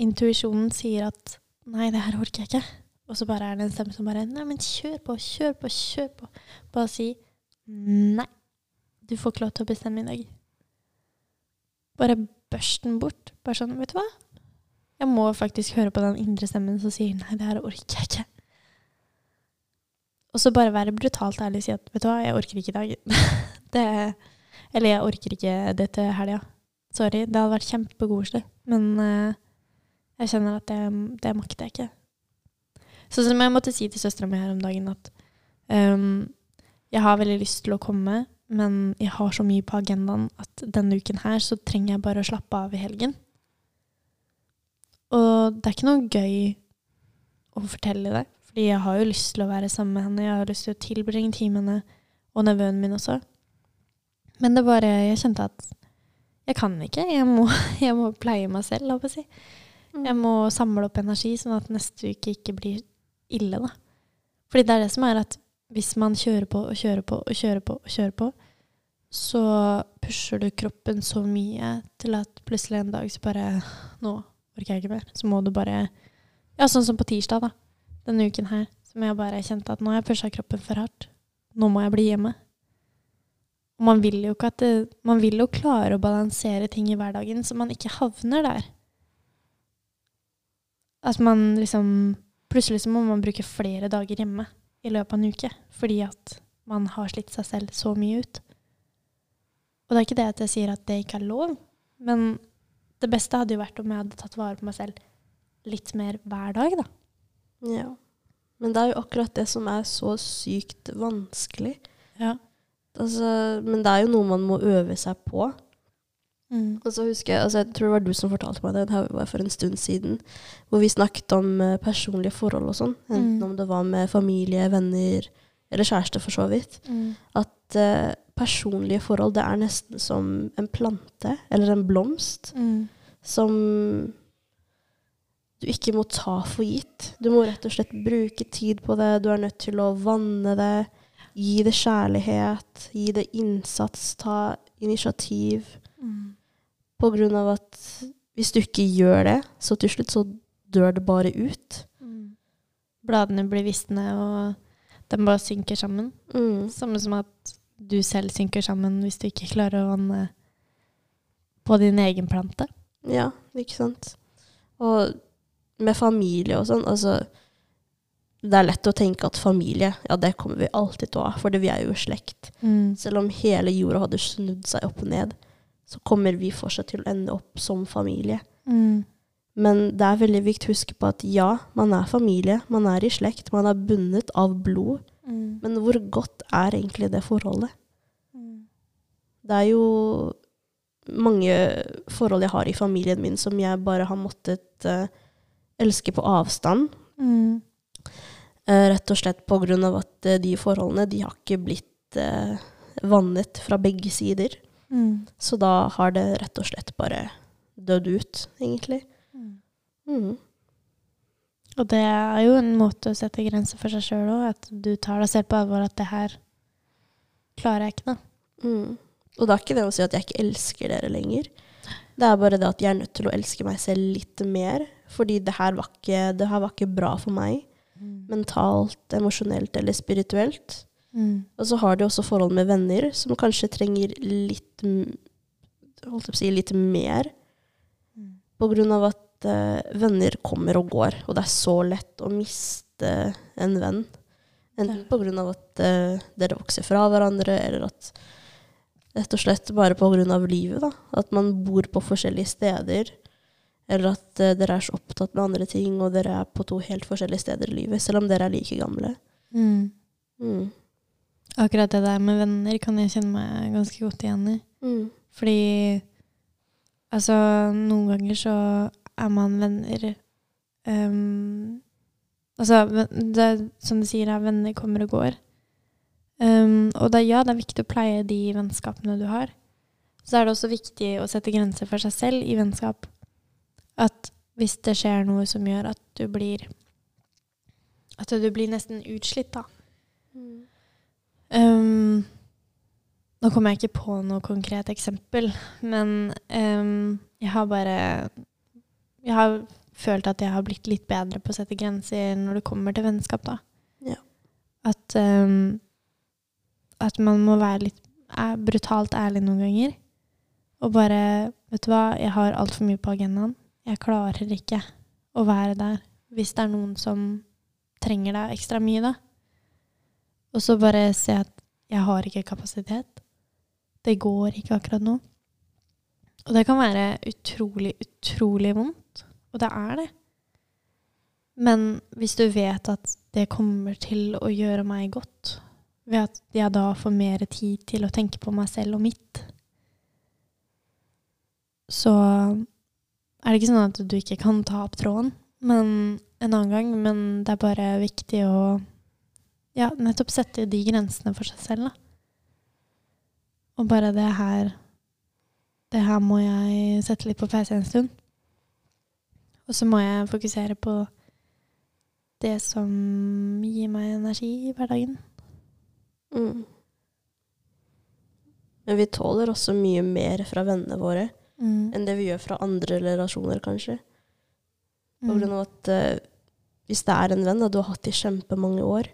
intuisjonen sier at nei, det her orker jeg ikke, og så bare er det en stemme som bare Nei, men kjør på, kjør på, kjør på. Bare si nei. Du får ikke lov til å bestemme i dag. Bare børst den bort. Bare sånn, vet du hva? Jeg må faktisk høre på den indre stemmen som sier nei, det her orker jeg ikke. Og så bare være brutalt ærlig og si at vet du hva, jeg orker ikke i dag. det, eller jeg orker ikke det til helga. Sorry. Det hadde vært kjempekoselig. Men uh, jeg kjenner at det, det makter jeg ikke. Sånn som jeg måtte si til søstera mi her om dagen at um, jeg har veldig lyst til å komme, men jeg har så mye på agendaen at denne uken her så trenger jeg bare å slappe av i helgen. Og det er ikke noe gøy å fortelle det, fordi jeg har jo lyst til å være sammen med henne, jeg har lyst til å tilbringe tid med henne, og nevøen min også. Men det bare Jeg kjente at jeg kan ikke. Jeg må, jeg må pleie meg selv, holdt jeg på å si. Mm. Jeg må samle opp energi, sånn at neste uke ikke blir ille, da. Fordi det er det som er at hvis man kjører på og kjører på og kjører på, og kjører på, så pusher du kroppen så mye til at plutselig en dag så bare Nå orker jeg ikke mer. Så må du bare Ja, sånn som på tirsdag, da. Denne uken her. Som jeg bare kjente at nå har jeg pusha kroppen for hardt. Nå må jeg bli hjemme. Og man vil jo ikke at det, Man vil jo klare å balansere ting i hverdagen så man ikke havner der. At man liksom Plutselig så må man bruke flere dager hjemme i løpet av en uke fordi at man har slitt seg selv så mye ut. Og det er ikke det at jeg sier at det ikke er lov, men det beste hadde jo vært om jeg hadde tatt vare på meg selv litt mer hver dag, da. Ja. Men det er jo akkurat det som er så sykt vanskelig. Ja. Altså, men det er jo noe man må øve seg på. Mm. Og så husker jeg, altså jeg tror det var du som fortalte meg det, det var for en stund siden, hvor vi snakket om eh, personlige forhold og sånn. Enten Mm. om det var med familie, venner eller kjæreste, for så vidt. Mm. At uh, personlige forhold, det er nesten som en plante eller en blomst Mm. som du ikke må ta for gitt. Du må rett og slett bruke tid på det. Du er nødt til å vanne det, gi det kjærlighet, gi det innsats, ta initiativ. Mm. På grunn av at hvis du ikke gjør det, så til slutt så dør det bare ut. Mm. Bladene blir visne, og de bare synker sammen. Mm. Samme som at du selv synker sammen hvis du ikke klarer å vanne på din egen plante. Ja, ikke sant. Og med familie og sånn, altså Det er lett å tenke at familie, ja, det kommer vi alltid til å ha, for vi er jo slekt. Mm. Selv om hele jorda hadde snudd seg opp og ned, så kommer vi fortsatt til å ende opp som familie. Mm. Men det er veldig viktig å huske på at ja, man er familie, man er i slekt, man er bundet av blod. Mm. Men hvor godt er egentlig det forholdet? Mm. Det er jo mange forhold jeg har i familien min som jeg bare har måttet uh, elske på avstand. Mm. Eh, rett og slett på grunn av at uh, de forholdene de har ikke blitt vannet fra begge sider. Mm. Så da har det rett og slett bare dødd ut, egentlig. Mm. Mm. Og det er jo en måte å sette grenser for seg sjøl òg, at du tar deg selv på alvor at det her klarer jeg ikke, da. Mm. Og det er ikke det å si at jeg ikke elsker dere lenger. Det er bare det at jeg er nødt til å elske meg selv litt mer. Fordi det her var ikke, det her var ikke bra for meg. Mentalt, emosjonelt eller spirituelt. Mm. Og så har de også forhold med venner som kanskje trenger litt holdt på å si, litt mer. Mm. På grunn av at uh, venner kommer og går, og det er så lett å miste en venn. Enten på grunn av at uh, dere vokser fra hverandre, eller at rett og slett bare på grunn av livet. Da. At man bor på forskjellige steder. Eller at uh, dere er så opptatt med andre ting, og dere er på to helt forskjellige steder i livet, selv om dere er like gamle. Mm. Mm. Akkurat det der med venner kan jeg kjenne meg ganske godt igjen i. Mm. Fordi altså, noen ganger så er man venner um, Altså, det, som du sier, er venner kommer og går. Um, og da, ja, det er viktig å pleie de vennskapene du har. Så er det også viktig å sette grenser for seg selv i vennskap. At hvis det skjer noe som gjør at du blir At du blir nesten utslitt, da. Ehm, nå kommer jeg ikke på noe konkret eksempel, men um, jeg har bare Jeg har følt at jeg har blitt litt bedre på å sette grenser når det kommer til vennskap, da. Ja. At, um, at man må være litt er brutalt ærlig noen ganger. Og bare Vet du hva, jeg har altfor mye på agendaen. Jeg klarer ikke å være der hvis det er noen som trenger deg ekstra mye, da. Og så bare se at jeg har ikke kapasitet. Det går ikke akkurat nå. Og det kan være utrolig, utrolig vondt. Og det er det. Men hvis du vet at det kommer til å gjøre meg godt, ved at jeg da får mer tid til å tenke på meg selv og mitt, så er det ikke sånn at du ikke kan ta opp tråden men en annen gang. Men det er bare viktig å ja, nettopp sette de grensene for seg selv. Da. Og bare det her Det her må jeg sette litt på pause en stund. Og så må jeg fokusere på det som gir meg energi i hverdagen. Mm. Men vi tåler også mye mer fra vennene våre Mm. enn det vi gjør fra andre relasjoner, kanskje. På Mm. grunn av at uh, hvis det er en venn da, du har hatt i kjempemange år,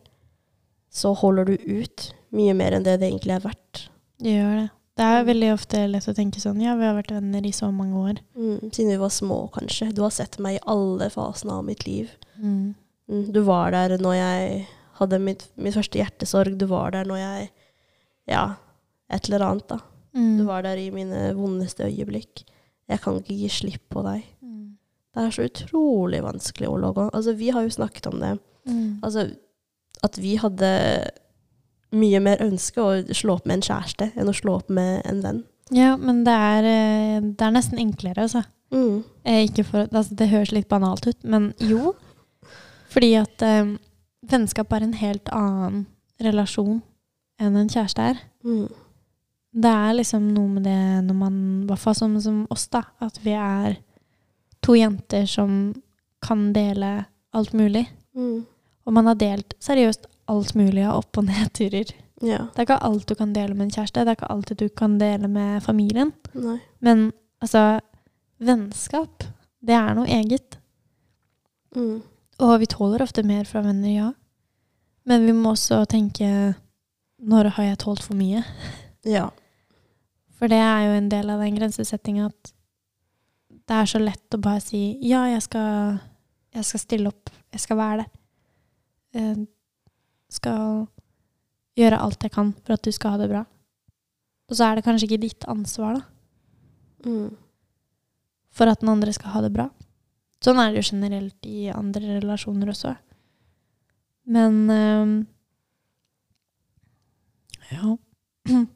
så holder du ut mye mer enn det det egentlig er verdt. Det gjør det. Det er veldig ofte lett å tenke sånn Ja, vi har vært venner i så mange år. Mm. Siden vi var små, kanskje. Du har sett meg i alle fasene av mitt liv. Mm. Mm. Du var der når jeg hadde mitt, mitt første hjertesorg. Du var der når jeg Ja, et eller annet, da. Mm. Du var der i mine vondeste øyeblikk. Jeg kan ikke gi slipp på deg. Mm. Det er så utrolig vanskelig å logge. Altså, vi har jo snakket om det. Mm. Altså, at vi hadde mye mer ønske å slå opp med en kjæreste enn å slå opp med en venn. Ja, men det er, eh, det er nesten enklere, altså. Mm. Eh, for, altså. Det høres litt banalt ut, men jo. Fordi at eh, vennskap er en helt annen relasjon enn en kjæreste er. Mm. Det er liksom noe med det når man, i hvert fall som, som oss, da, at vi er to jenter som kan dele alt mulig. Mm. Og man har delt seriøst alt mulig av opp- og nedturer. Ja. Det er ikke alt du kan dele med en kjæreste, det er ikke alt du kan dele med familien. Nei. Men altså, vennskap, det er noe eget. Mm. Og vi tåler ofte mer fra venner, ja. Men vi må også tenke når har jeg tålt for mye? Ja. For det er jo en del av den grensesettinga at det er så lett å bare si ja, jeg skal, jeg skal stille opp, jeg skal være der. Jeg skal gjøre alt jeg kan for at du skal ha det bra. Og så er det kanskje ikke ditt ansvar, da, Mm. for at den andre skal ha det bra. Sånn er det jo generelt i andre relasjoner også. Men um, Ja.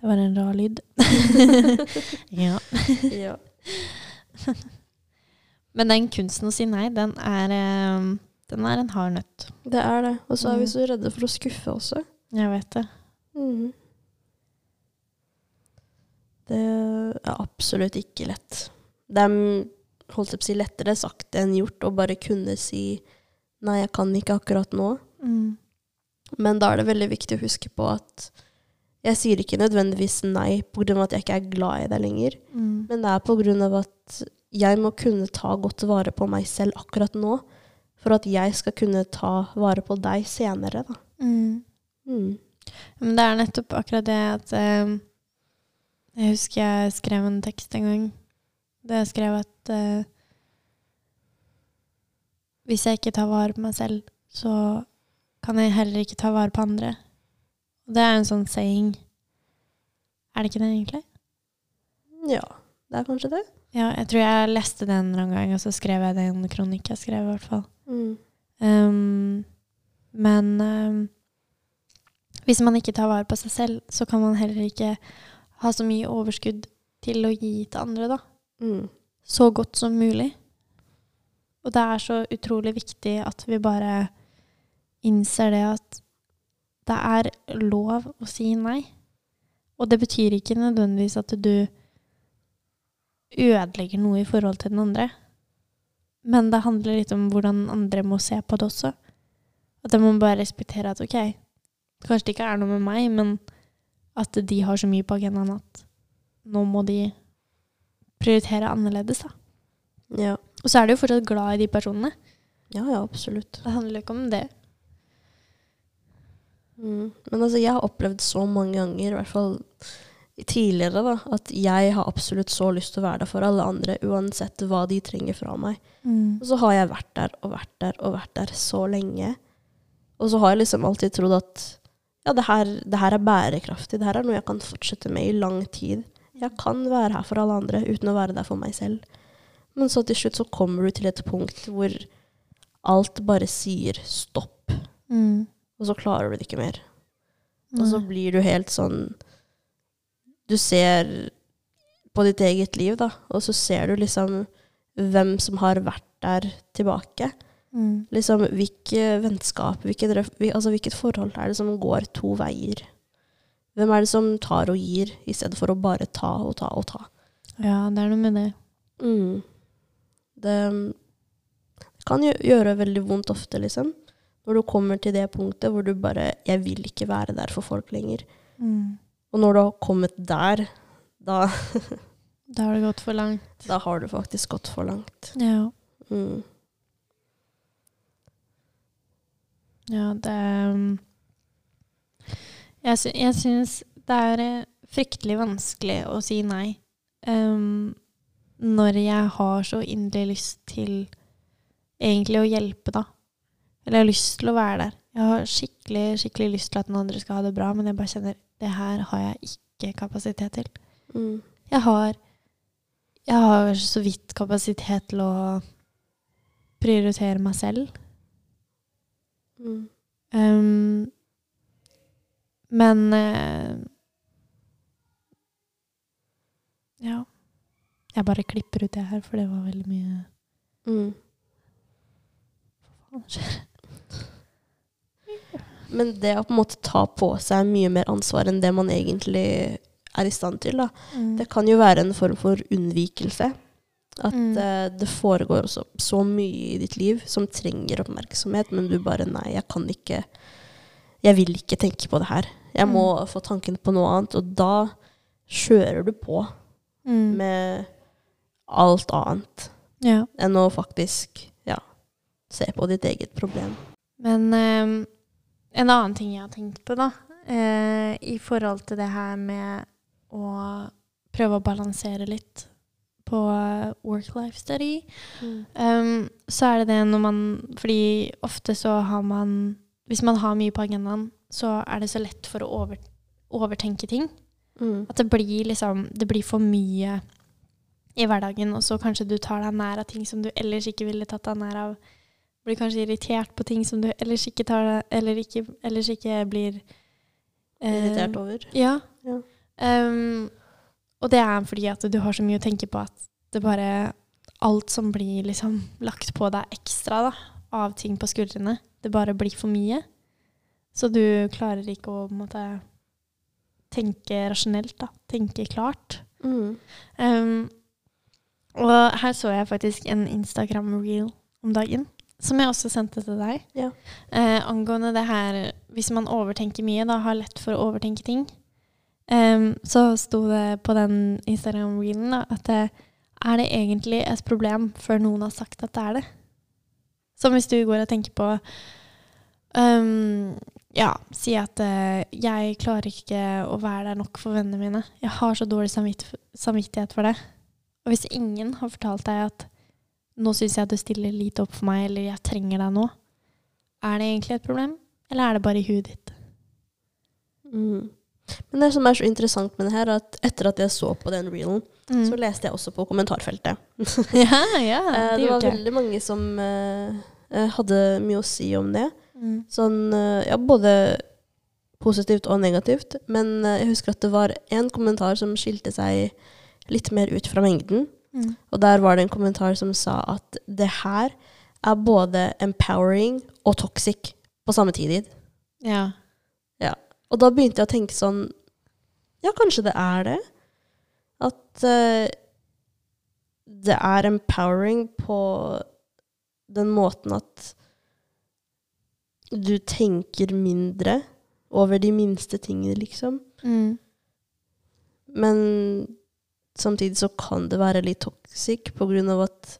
Det var en rar lyd. ja. ja. Men den kunsten å si nei, den er, ehm, den er en hard nøtt. Det er det. Og så er vi Mm. så redde for å skuffe også. Jeg vet det. Mm. Det er absolutt ikke lett. Det er holdt jeg på å si, lettere sagt enn gjort å bare kunne si nei, jeg kan ikke akkurat nå. Mm. Men da er det veldig viktig å huske på at jeg sier ikke nødvendigvis nei pga. at jeg ikke er glad i deg lenger, Mm. men det er pga. at jeg må kunne ta godt vare på meg selv akkurat nå, for at jeg skal kunne ta vare på deg senere, da. Mm. Mm. Men det er nettopp akkurat det at eh, Jeg husker jeg skrev en tekst en gang. Det jeg skrev at eh, hvis jeg ikke tar vare på meg selv, så kan jeg heller ikke ta vare på andre. Og det er en sånn saying. Er det ikke det, egentlig? Ja, det er kanskje det. Ja, jeg tror jeg leste den en gang, og så skrev jeg det i en kronikk jeg skrev, i hvert fall. Mm. Um, men um, hvis man ikke tar vare på seg selv, så kan man heller ikke ha så mye overskudd til å gi til andre, da. Mm. Så godt som mulig. Og det er så utrolig viktig at vi bare innser det at det er lov å si nei. Og det betyr ikke nødvendigvis at du ødelegger noe i forhold til den andre. Men det handler litt om hvordan andre må se på det også. At de må bare respektere at ok, kanskje det ikke er noe med meg, men at de har så mye på agendaen at nå må de prioritere annerledes, da. Ja. Og så er du jo fortsatt glad i de personene. ja, ja, absolutt. Det handler ikke om det. Mm. Men altså, jeg har opplevd så mange ganger, i hvert fall tidligere, da, at jeg har absolutt så lyst til å være der for alle andre, uansett hva de trenger fra meg. Og så har jeg vært der og vært der og vært der så lenge. Og så har jeg liksom alltid trodd at ja, det her, det her er bærekraftig. Det her er noe jeg kan fortsette med i lang tid. Jeg kan være her for alle andre uten å være der for meg selv. Men så til slutt så kommer du til et punkt hvor alt bare sier stopp, Mm. og så klarer du det ikke mer. Og så blir du helt sånn Du ser på ditt eget liv, da, og så ser du liksom hvem som har vært der tilbake. mm. Liksom hvilke vennskap, hvilket, altså hvilket forhold er det som går to veier? Hvem er det som tar og gir, i stedet for å bare ta og ta og ta? Ja, det er noe med det. Mm. Det, kan gjøre veldig vondt ofte, liksom. Når du kommer til det punktet hvor du bare 'Jeg vil ikke være der for folk lenger'. Mm. Og når du har kommet der, da, Da har det gått for langt. da har du faktisk gått for langt. Ja. Mm. Ja, det um, Jeg, sy jeg syns det er eh, fryktelig vanskelig å si nei um, når jeg har så inderlig lyst til egentlig å hjelpe, da. Eller jeg har lyst til å være der. Jeg har skikkelig, skikkelig lyst til at den andre skal ha det bra, men jeg bare kjenner det her har jeg ikke kapasitet til. Mm. Jeg har Jeg har så vidt kapasitet til å prioritere meg selv. Mm. Um, men uh, Ja. Jeg bare klipper ut det her, for det var veldig mye Mm. Hva skjer? Men det å på en måte ta på seg mye mer ansvar enn det man egentlig er i stand til, da. Mm. Det kan jo være en form for unnvikelse. At Mm. uh, det foregår så, så mye i ditt liv som trenger oppmerksomhet, men du bare Nei, jeg kan ikke Jeg vil ikke tenke på det her. Jeg må få tanken på noe annet. Og da kjører du på Mm. med alt annet Ja. enn å faktisk ja, se på ditt eget problem. Men eh, en annen ting jeg har tenkt på, da, eh, i forhold til det her med å prøve å balansere litt på eh, work-life study, um, så er det det når man Fordi ofte så har man Hvis man har mye på agendaen, så er det så lett for å over, overtenke ting. Mm. At det blir liksom Det blir for mye i hverdagen, og så kanskje du tar deg nær av ting som du ellers ikke ville tatt deg nær av. Blir kanskje irritert på ting som du ellers ikke tar deg Eller ikke, ellers ikke blir eh, Irritert over. Ja. Ja. Um, og det er fordi at du har så mye å tenke på at det bare Alt som blir liksom lagt på deg ekstra da, av ting på skuldrene, det bare blir for mye. Så du klarer ikke å måte, tenke rasjonelt, da. Tenke klart. Mm. Um, og her så jeg faktisk en Instagram-reel om dagen, som jeg også sendte til deg. Ja. Eh, angående det her Hvis man overtenker mye, da har lett for å overtenke ting, um, så sto det på den Instagram-reelen at det, er det egentlig et problem før noen har sagt at det er det? Som hvis du går og tenker på um, Ja, si at uh, jeg klarer ikke å være der nok for vennene mine. Jeg har så dårlig samvitt samvittighet for det. Og hvis ingen har fortalt deg at nå syns jeg du stiller lite opp for meg, eller jeg trenger deg nå, er det egentlig et problem, eller er det bare i huet ditt? Mm. Men det som er så interessant med det her, er at etter at jeg så på den reelen, Mm. så leste jeg også på kommentarfeltet. ja, ja, Eh, det det var veldig mange som eh, hadde mye å si om det. Mm. Sånn, uh, ja, både positivt og negativt. Men uh, jeg husker at det var en kommentar som skilte seg litt mer ut fra mengden. Mm. Og der var det en kommentar som sa at det her er både empowering og toxic på samme tid. Ja. Og da begynte jeg å tenke sånn Ja, kanskje det er det. At uh, det er empowering på den måten at du tenker mindre over de minste tingene, liksom. Mm. Men samtidig så kan det være litt toxic på grunn av at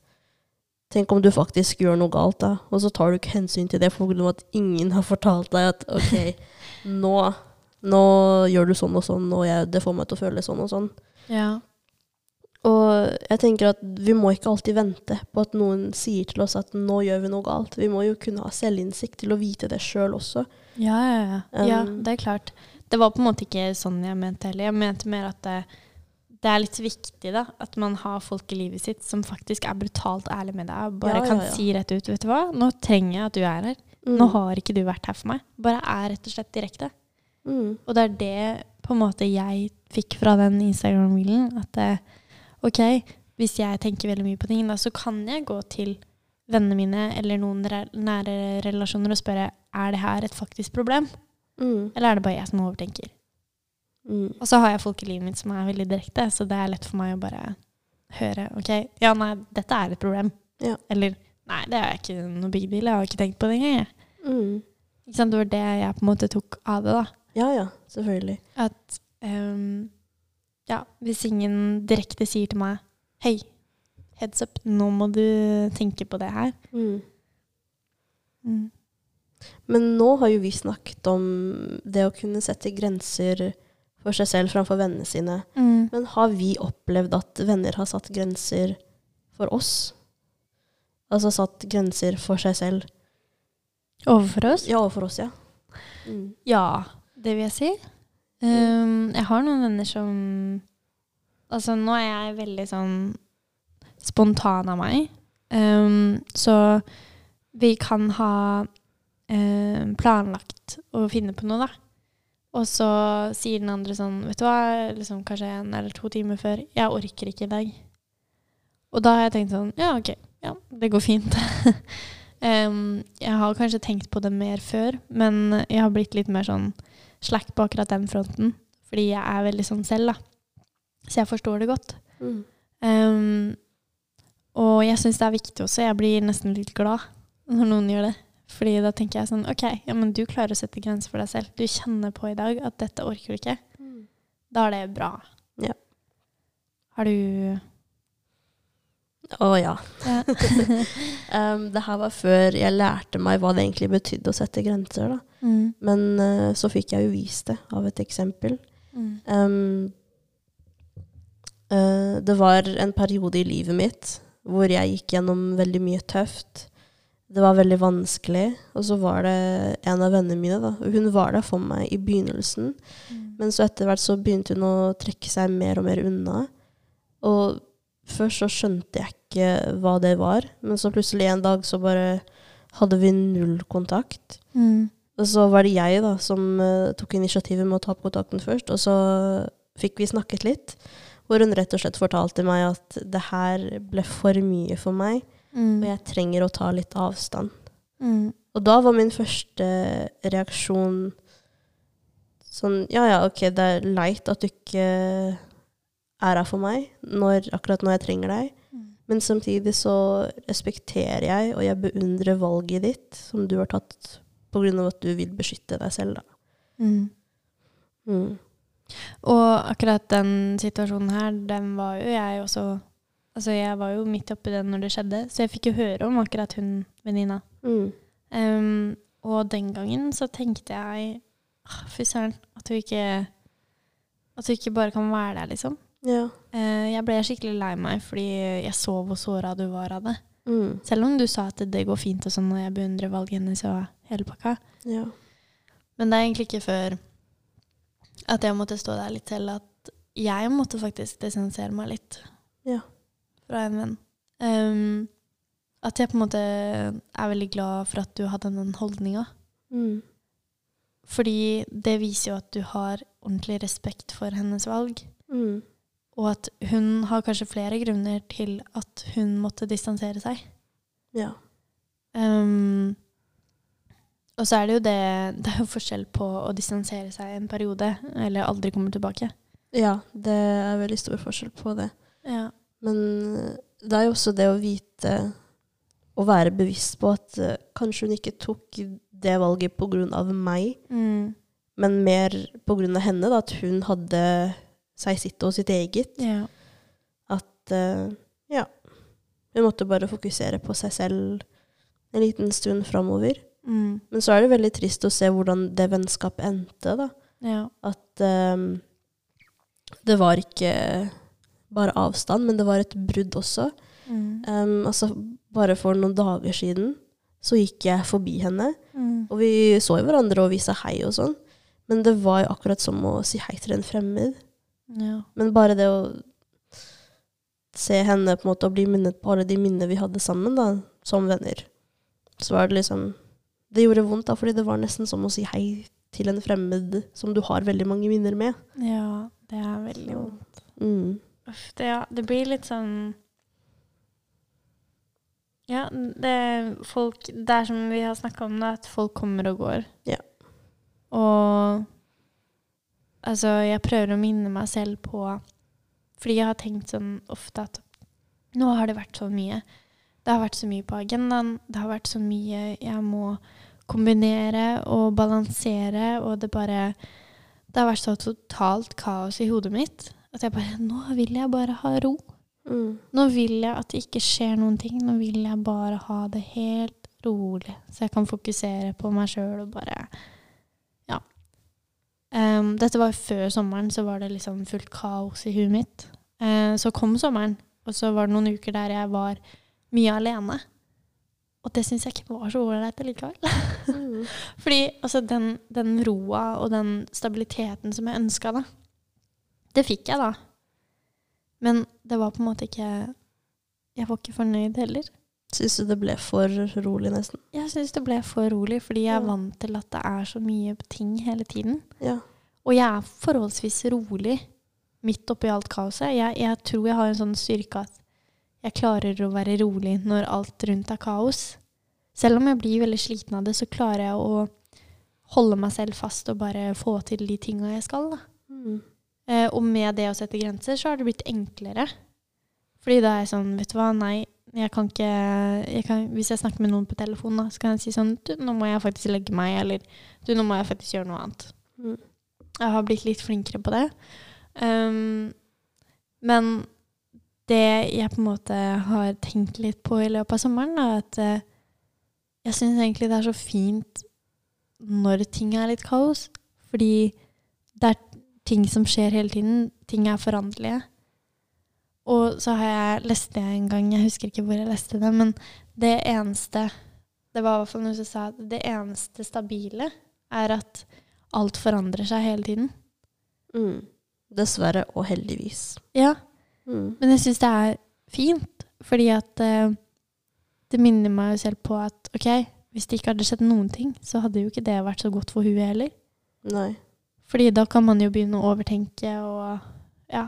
Tenk om du faktisk gjør noe galt, da, og så tar du ikke hensyn til det av at ingen har fortalt deg at OK, nå, nå gjør du sånn og sånn, og jeg, det får meg til å føle sånn og sånn. ja. Og jeg tenker at vi må ikke alltid vente på at noen sier til oss at nå gjør vi noe galt. Vi må jo kunne ha selvinnsikt til å vite det sjøl også. Ja, ja, ja. ja, Um, det er klart. Det var på en måte ikke sånn jeg mente heller. Jeg mente mer at det, det er litt viktig da, at man har folk i livet sitt som faktisk er brutalt ærlig med deg. Bare Ja, ja, kan ja. si rett ut vet du hva, nå trenger jeg at du er her. Mm. Nå har ikke du vært her for meg. Bare er rett og slett direkte. Mm. Og det er det på en måte jeg fikk fra den Instagram-reelen. At eh, OK, hvis jeg tenker veldig mye på ting, da, så kan jeg gå til vennene mine eller noen re nære relasjoner og spørre er det her et faktisk problem, Mm. eller er det bare jeg som overtenker. Mm. Og så har jeg folk i livet mitt som er veldig direkte, så det er lett for meg å bare høre OK, ja, nei, dette er et problem. Ja. Eller nei, det er ikke noe big deal, jeg har ikke tenkt på det engang. Mm. Ikke sant? Det var det jeg på en måte tok av det, da. Ja, ja, selvfølgelig. At um, ja, hvis ingen direkte sier til meg Hei, heads up, nå må du tenke på det her. Mm. Mm. Men nå har jo vi snakket om det å kunne sette grenser for seg selv framfor vennene sine. Mm. Men har vi opplevd at venner har satt grenser for oss? Altså satt grenser for seg selv? Overfor oss? Ja, overfor oss, ja. Mm. Ja, det vil jeg si. Um, jeg har noen venner som Altså, nå er jeg veldig sånn spontan av meg. Um, så vi kan ha um, planlagt å finne på noe, da. Og så sier den andre sånn Vet du hva, liksom kanskje en eller to timer før Jeg orker ikke i dag. Og da har jeg tenkt sånn Ja, OK. Ja, det går fint. um, jeg har kanskje tenkt på det mer før, men jeg har blitt litt mer sånn slack på akkurat den fronten. Fordi jeg er veldig sånn selv, da. Så jeg forstår det godt. Mm. Um, og jeg syns det er viktig også. Jeg blir nesten litt glad når noen gjør det. Fordi da tenker jeg sånn OK, ja, men du klarer å sette grenser for deg selv. Du kjenner på i dag at dette orker du ikke. Mm. Da er det bra. Ja. Har du Å ja. ja. Um, det her var før jeg lærte meg hva det egentlig betydde å sette grenser. Da. mm. Men uh, så fikk jeg jo vist det av et eksempel. Mm. Um, uh, det var en periode i livet mitt hvor jeg gikk gjennom veldig mye tøft. Det var veldig vanskelig. Og så var det en av vennene mine. Da. Hun var der for meg i begynnelsen. Mm. Men så etter hvert så begynte hun å trekke seg mer og mer unna. Og først så skjønte jeg ikke hva det var. Men så plutselig en dag så bare hadde vi null kontakt. Mm. Og så var det jeg da som uh, tok initiativet med å ta opp kontakten først. Og så fikk vi snakket litt. Hvor hun rett og slett fortalte meg at det her ble for mye for meg, Mm. og jeg trenger å ta litt avstand. Mm. Og da var min første reaksjon sånn Ja ja, ok, det er leit at du ikke er her for meg når, akkurat når jeg trenger deg. Mm. Men samtidig så respekterer jeg, og jeg beundrer valget ditt, som du har tatt pga. at du vil beskytte deg selv, da. Mm. Mm. Og akkurat den situasjonen her, den var jo jeg også Altså, jeg var jo midt oppi den når det skjedde, så jeg fikk jo høre om akkurat hun venninna. Mm. Um, og den gangen så tenkte jeg ah, Fy søren, at hun ikke At hun ikke bare kan være der, liksom. Ja. Uh, jeg ble skikkelig lei meg fordi jeg så hvor såra du var av det. Mm. Selv om du sa at det går fint og sånn, og jeg beundrer valget hennes og hele pakka. ja. Men det er egentlig ikke før at jeg måtte stå der litt til at jeg måtte faktisk distansere meg litt Ja. Fra en venn. Um, at jeg på en måte er veldig glad for at du hadde den holdninga. Mm. Fordi det viser jo at du har ordentlig respekt for hennes valg. Mm. Og at hun har kanskje flere grunner til at hun måtte distansere seg. Ja. Um, og så er det jo det Det er jo forskjell på å distansere seg en periode, eller aldri komme tilbake. ja, det er veldig stor forskjell på det. Ja. Men eh, det er jo også det å vite og være bevisst på at eh, kanskje hun ikke tok det valget av meg, Mm. men mer av henne, da, at hun hadde seg sitt og sitt eget. ja. At uh, ja, hun måtte bare fokusere på seg selv en liten stund framover. Mm. Men så er det veldig trist å se hvordan det vennskapet endte, da. ja. At um, det var ikke bare avstand, men det var et brudd også. Mm. Um, altså, bare for noen dager siden så gikk jeg forbi henne, Mm. og vi så jo hverandre og vi sa hei og sånn. Men det var jo akkurat som å si hei til en fremmed. ja. Men bare det å se henne på en måte og bli minnet på alle de minnene vi hadde sammen, da, som venner, så var det liksom Det gjorde vondt, da, fordi det var nesten som å si hei til en fremmed som du har veldig mange minner med. ja, det er veldig vondt. mm. Det, ja, det blir litt sånn Ja, det, folk, det er som vi har snakka om, det, at folk kommer og går. Ja. Og Altså, jeg prøver å minne meg selv på Fordi jeg har tenkt sånn ofte at nå har det vært så mye. Det har vært så mye på agendaen. Det har vært så mye jeg må kombinere og balansere, og det bare Det har vært så totalt kaos i hodet mitt at jeg bare Nå vil jeg bare ha ro. Mm. Nå vil jeg at det ikke skjer noen ting. Nå vil jeg bare ha det helt rolig, så jeg kan fokusere på meg sjøl og bare Ja. Um, dette var før sommeren, så var det liksom fullt kaos i huet mitt. Uh, så kom sommeren, og så var det noen uker der jeg var mye alene. Og det syns jeg ikke var så ålreit likevel. Mm. Fordi altså, den, den roa og den stabiliteten som jeg ønska, da, det fikk jeg da. Men det var på en måte ikke Jeg var ikke fornøyd heller. Syns du det ble for rolig, nesten? Jeg syns det ble for rolig, fordi jeg er vant til at det er så mye ting hele tiden. Ja. Og jeg er forholdsvis rolig midt oppi alt kaoset. Jeg, jeg tror jeg har en sånn styrke at jeg klarer å være rolig når alt rundt er kaos. Selv om jeg blir veldig sliten av det, så klarer jeg å holde meg selv fast og bare få til de tinga jeg skal. Da. Mm. Eh, og med det å sette grenser, så har det blitt enklere. Fordi da er jeg sånn, vet du hva, nei, jeg kan ikke jeg kan, Hvis jeg snakker med noen på telefon, da, så kan jeg si sånn Du, nå må jeg faktisk legge meg, eller du, nå må jeg faktisk gjøre noe annet. Mm. Jeg har blitt litt flinkere på det. Um, men det jeg på en måte har tenkt litt på i løpet av sommeren, er at uh, jeg syns egentlig det er så fint når ting er litt kaos. Fordi det er ting som skjer hele tiden. Ting er foranderlige. Og så har jeg lest det en gang, jeg husker ikke hvor jeg leste det, men det eneste Det var i hvert fall noen som sa at det eneste stabile er at alt forandrer seg hele tiden. Mm. Dessverre, og heldigvis. Ja, Mm. men jeg syns det er fint, fordi at uh, det minner meg jo selv på at OK, hvis det ikke hadde skjedd noen ting, så hadde jo ikke det vært så godt for huet heller. Nei. Fordi da kan man jo begynne å overtenke og ja.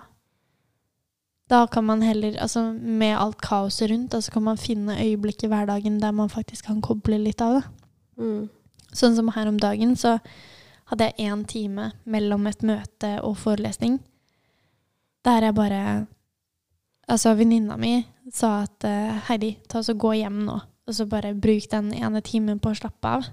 Da kan man heller, altså med alt kaoset rundt, så kan man finne øyeblikk i hverdagen der man faktisk kan koble litt av det. Mm. Sånn som her om dagen, så hadde jeg én time mellom et møte og forelesning. Der jeg bare Altså, venninna mi sa at eh, Heidi, ta oss og gå hjem nå. Og så bare bruk den ene timen på å slappe av.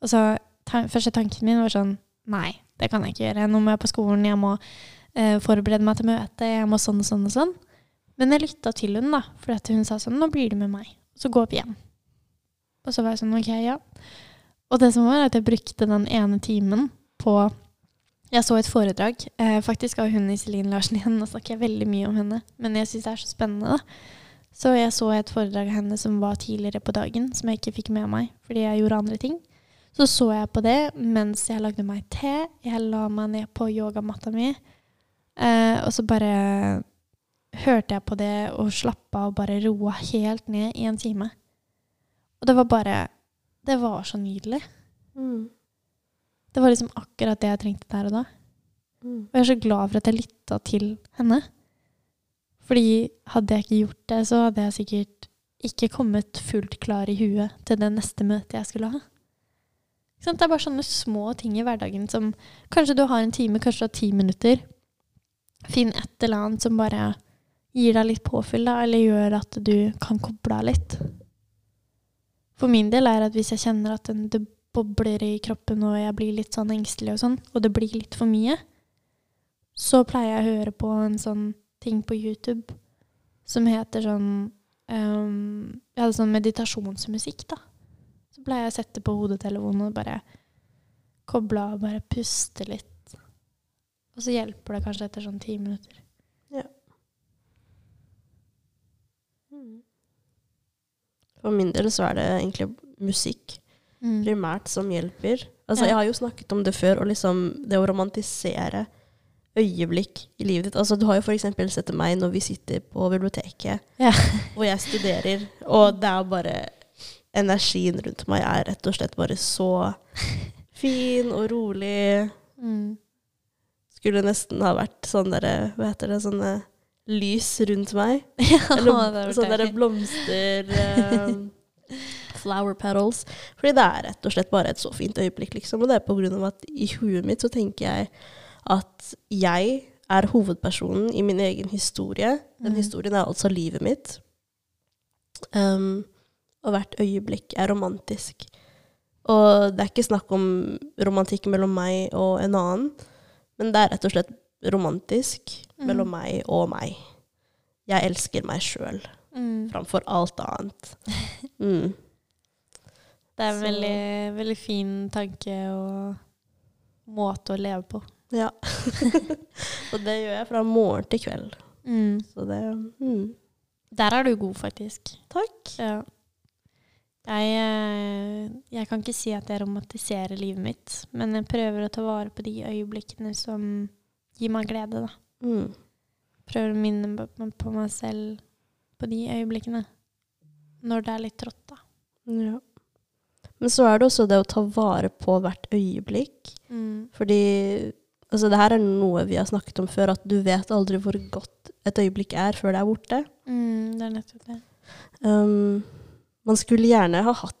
Og så ta, første tanken min var sånn Nei, det kan jeg ikke gjøre. Nå må jeg på skolen, jeg må eh, forberede meg til møte, jeg må sånn og sånn og sånn. Men jeg lytta til hun da, for hun sa sånn Nå blir du med meg. Så går vi hjem. Og så var jeg sånn OK, ja. Og det som var, at jeg brukte den ene timen på Jeg så et foredrag eh, faktisk av hun Iselin Larsen igjen. Nå snakker jeg veldig mye om henne, men jeg syns det er så spennende. da. Så jeg så et foredrag av henne som var tidligere på dagen, som jeg ikke fikk med meg fordi jeg gjorde andre ting. Så så jeg på det mens jeg lagde meg te. Jeg la meg ned på yogamatta mi, eh, og så bare hørte jeg på det og slappa og bare roa helt ned i en time. Og det var bare Det var så nydelig. Mm. Det var liksom akkurat det jeg trengte der og da. Mm. Og jeg er så glad for at jeg lytta til henne. Fordi hadde jeg ikke gjort det, så hadde jeg sikkert ikke kommet fullt klar i huet til det neste møtet jeg skulle ha. Det er bare sånne små ting i hverdagen som Kanskje du har en time, kanskje du har ti minutter. Finn et eller annet som bare gir deg litt påfyll, da, eller gjør at du kan koble av litt. For min del er at hvis jeg kjenner at det bobler i kroppen, og jeg blir litt sånn engstelig og sånn, og det blir litt for mye, så pleier jeg å høre på en sånn ting på YouTube som heter sånn um, Ja, sånn meditasjonsmusikk, da. Pleier jeg å sette på hodetelefonen og bare koble av, bare puste litt. Og så hjelper det kanskje etter sånn ti minutter. Ja. For min del så er det egentlig musikk primært som hjelper. Altså, Ja. Jeg har jo snakket om det før, og liksom det å romantisere øyeblikk i livet ditt. Altså, du har jo f.eks. sett meg når vi sitter på biblioteket, Ja. og jeg studerer, og det er bare Energien rundt meg er rett og slett bare så fin og rolig. Mm. Skulle nesten ha vært sånn derre Hva heter det? Sånne lys rundt meg. Ja, Eller sånne der blomster um, Flower petals. Fordi det er rett og slett bare et så fint øyeblikk, liksom. Og det er på grunn av at i huet mitt så tenker jeg at jeg er hovedpersonen i min egen historie. Den mm. historien er altså livet mitt. Um, og hvert øyeblikk er romantisk. Og det er ikke snakk om romantikk mellom meg og en annen, men det er rett og slett romantisk Mm. mellom meg og meg. Jeg elsker meg sjøl Mm. framfor alt annet. Mm. Det er en veldig, veldig fin tanke og måte å leve på. Ja. og det gjør jeg fra morgen til kveld. Mm. Så det mm. Der er du god, faktisk. Takk. Ja. Jeg, eh, jeg kan ikke si at jeg romantiserer livet mitt, men jeg prøver å ta vare på de øyeblikkene som gir meg glede. Da. Mm. Prøver å minne på meg selv på de øyeblikkene. Når det er litt trått, da. Ja. Men så er det også det å ta vare på hvert øyeblikk. Mm. Fordi altså, det her er noe vi har snakket om før, at du vet aldri hvor godt et øyeblikk er før det er borte. Mm, det er nettopp det. Um, man skulle gjerne ha hatt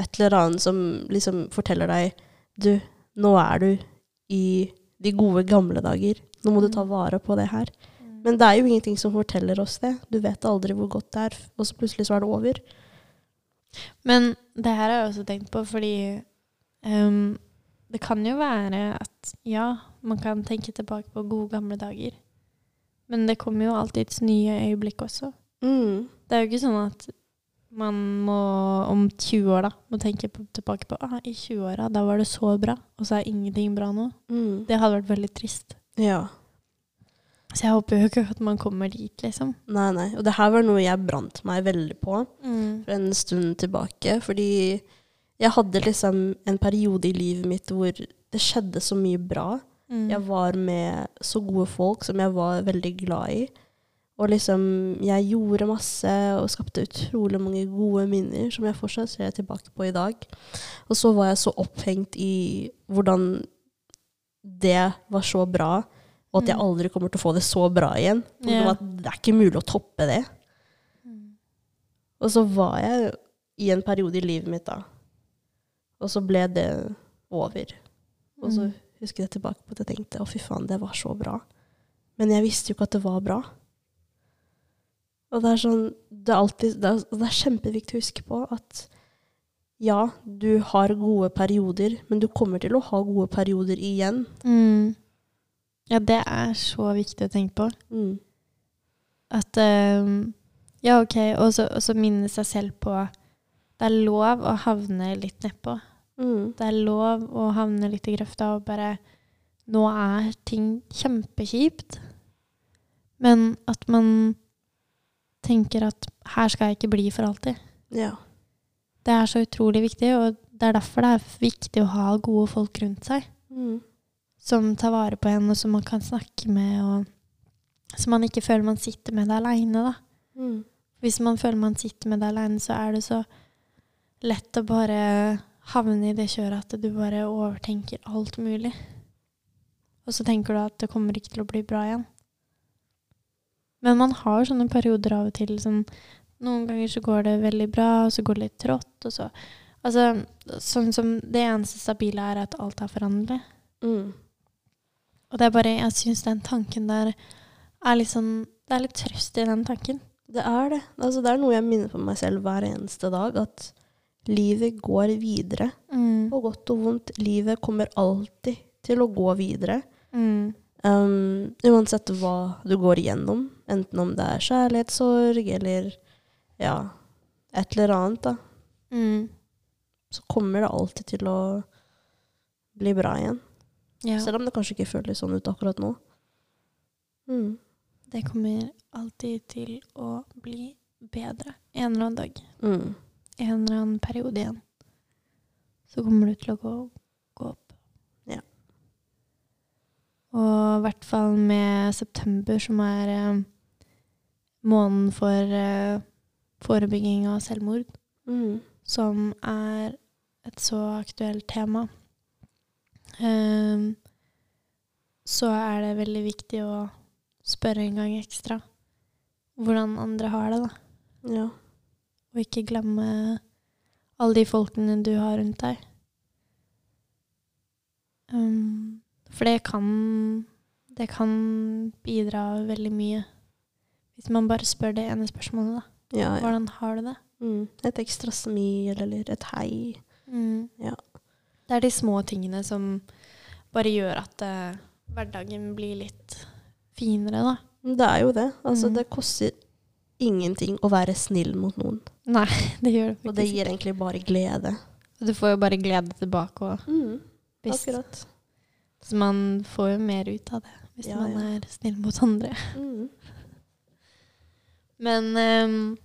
et eller annet som liksom forteller deg Du, nå er du i de gode, gamle dager. Nå må du ta Mm. vare på det her. Mm. Men det er jo ingenting som forteller oss det. Du vet aldri hvor godt det er, og så plutselig så er det over. Men det her har jeg også tenkt på, fordi um, det kan jo være at ja, man kan tenke tilbake på gode, gamle dager. Men det kommer jo alltids nye øyeblikk også. Mm. Det er jo ikke sånn at man må om 20 år da, må tenke på, tilbake på ah, i 20-åra, da var det så bra, og så er ingenting bra nå. Mm. Det hadde vært veldig trist. Ja. Så jeg håper jo ikke at man kommer dit, liksom. Nei, nei. Og det her var noe jeg brant meg veldig på for en stund tilbake. Fordi jeg hadde liksom en periode i livet mitt hvor det skjedde så mye bra. Mm. Jeg var med så gode folk som jeg var veldig glad i. Og liksom, jeg gjorde masse og skapte utrolig mange gode minner som jeg fortsatt ser tilbake på i dag. Og så var jeg så opphengt i hvordan det var så bra, og at jeg Mm. aldri kommer til å få det så bra igjen. At det er ikke mulig å toppe det. Mm. Og så var jeg i en periode i livet mitt da. Og så ble det over. Og så Mm. husker jeg tilbake på at jeg tenkte å fy faen, det var så bra. Men jeg visste jo ikke at det var bra. Og det er sånn, det er, alltid, det er, det er kjempeviktig å huske på at ja, du har gode perioder, men du kommer til å ha gode perioder igjen. Mm. Ja, det er så viktig å tenke på. Mm. At um, Ja, OK, og så, minne seg selv på Det er lov å havne litt nedpå. Mm. Det er lov å havne litt i grøfta og bare Nå er ting kjempekjipt. Men at man tenker at her skal jeg ikke bli for alltid. Ja. Det er så utrolig viktig, og det er derfor det er viktig å ha gode folk rundt seg. Mm. Som tar vare på en, og som man kan snakke med, og så man ikke føler man sitter med det aleine, da. Mm. Hvis man føler man sitter med det aleine, så er det så lett å bare havne i det kjøret at du bare overtenker alt mulig. Og så tenker du at det kommer ikke til å bli bra igjen. Men man har sånne perioder av og til. Sånn, noen ganger så går det veldig bra, og så går det litt trått. Og så, altså, sånn som det eneste stabile er at alt er foranderlig. Mm. Og det er bare, jeg syns den tanken der er litt sånn Det er litt trøst i den tanken. Det er det. Altså, det er noe jeg minner på meg selv hver eneste dag. At livet går videre. Mm. På godt og vondt. Livet kommer alltid til å gå videre. Mm. Um, uansett hva du går igjennom. Enten om det er kjærlighetssorg eller ja, et eller annet, da. Mm. Så kommer det alltid til å bli bra igjen. Ja. Selv om det kanskje ikke føles sånn ut akkurat nå. Mm. Det kommer alltid til å bli bedre en eller annen dag. Mm. En eller annen periode igjen. Så kommer du til å gå, gå opp. Ja. Og i hvert fall med september, som er eh, måneden for eh, forebygging av selvmord, Mm. som er et så aktuelt tema, eh, så er det veldig viktig å spørre en gang ekstra hvordan andre har det, da. Ja. Og ikke glemme alle de folkene du har rundt deg. Um, For det kan, det kan bidra veldig mye. Hvis man bare spør det ene spørsmålet, da. Ja, ja. Hvordan har du det? Mm. Et ekstra smil eller et hei. Ja. Det er de små tingene som bare gjør at uh, hverdagen blir litt finere, da. Det er jo det. Altså, Mm. det koster ingenting å være snill mot noen. Nei, det gjør det faktisk. Og det gir egentlig bare glede. Du får jo bare glede tilbake òg. Mm. Akkurat. Så man får jo mer ut av det hvis Ja, man er snill mot andre. Mm. Men um,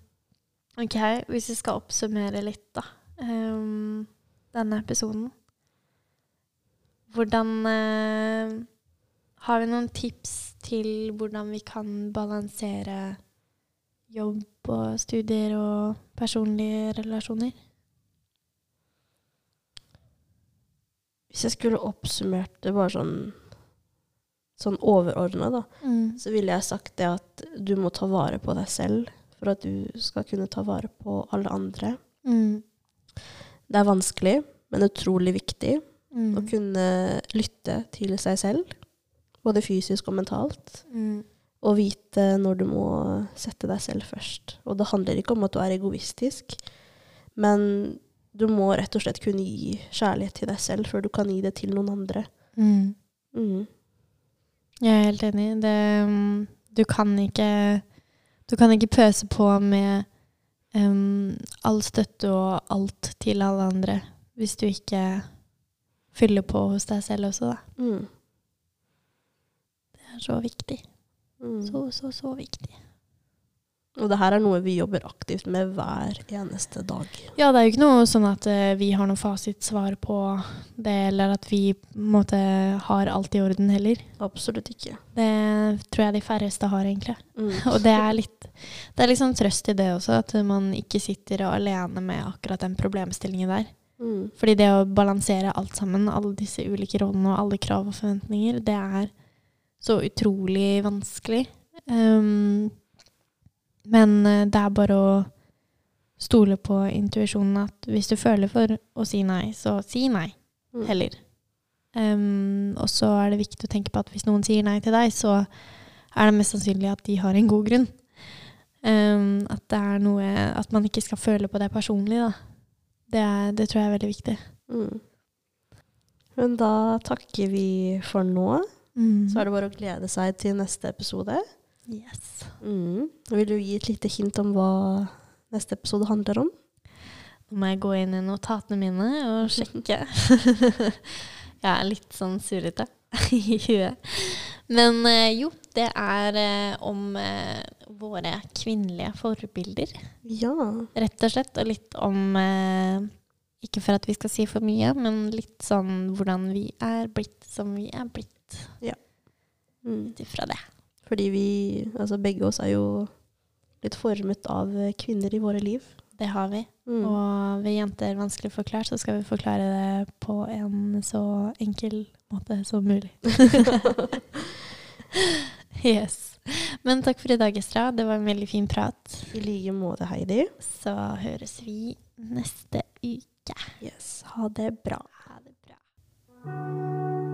OK, hvis vi skal oppsummere litt, da. Um, denne episoden. Hvordan uh, Har vi noen tips til hvordan vi kan balansere jobb og studier og personlige relasjoner? Hvis jeg skulle oppsummert det bare sånn, sånn overordna, da, så ville jeg sagt det at du må ta vare på deg selv for at du skal kunne ta vare på alle andre. Mm. Det er vanskelig, men utrolig viktig Mm. å kunne lytte til seg selv, både fysisk og mentalt. Mm. Og vite når du må sette deg selv først. Og det handler ikke om at du er egoistisk, men du må rett og slett kunne gi kjærlighet til deg selv før du kan gi det til noen andre. Mm. Mm. Jeg er helt enig. Det, mm, du kan ikke Du kan ikke pøse på med um, all støtte og alt til alle andre hvis du ikke fyller på hos deg selv også, da. Mm. Det er så viktig. Mm. Så, så, så viktig. Og det her er noe vi jobber aktivt med hver eneste dag. Ja, det er jo ikke noe sånn at uh, vi har noe fasitsvar på det, eller at vi måtte måte har alt i orden heller. Absolutt ikke. Det tror jeg de færreste har, egentlig. Mm. Og det er litt Det er liksom trøst i det også, at man ikke sitter alene med akkurat den problemstillingen der. Mm. Fordi det å balansere alt sammen, alle disse ulike rollene og alle krav og forventninger, det er så utrolig vanskelig. Um, men eh, det er bare å stole på intuisjonen at hvis du føler for å si nei, så si nei Mm. heller. Um, og så er det viktig å tenke på at hvis noen sier nei til deg, så er det mest sannsynlig at de har en god grunn. Um, at det er noe At man ikke skal føle på det personlig, da. Det, er, det tror jeg er veldig viktig. Mm. Men da takker vi for nå. Så er det bare å glede seg til neste episode. Yes. Mm. Vil du gi et lite hint om hva neste episode handler om? Nå må jeg gå inn i notatene mine og sjekke. jeg er litt sånn surrete i huet. Men eh, jo, det er eh, om eh, våre kvinnelige forbilder. Ja. Rett og slett. Og litt om Ikke for at vi skal si for mye, men litt sånn hvordan vi er blitt som vi er blitt Mm. ut ifra det. Fordi vi, altså begge oss er jo litt formet av kvinner i våre liv. Det har vi. Mm. Og ved jenter vanskelig forklart, så skal vi forklare det på en så enkel måte som mulig. yes. Men takk for i dag, Estra. Det var en veldig fin prat. I like måte, Heidi. Så høres vi neste uke. Yes. Ha det bra. Ha det bra.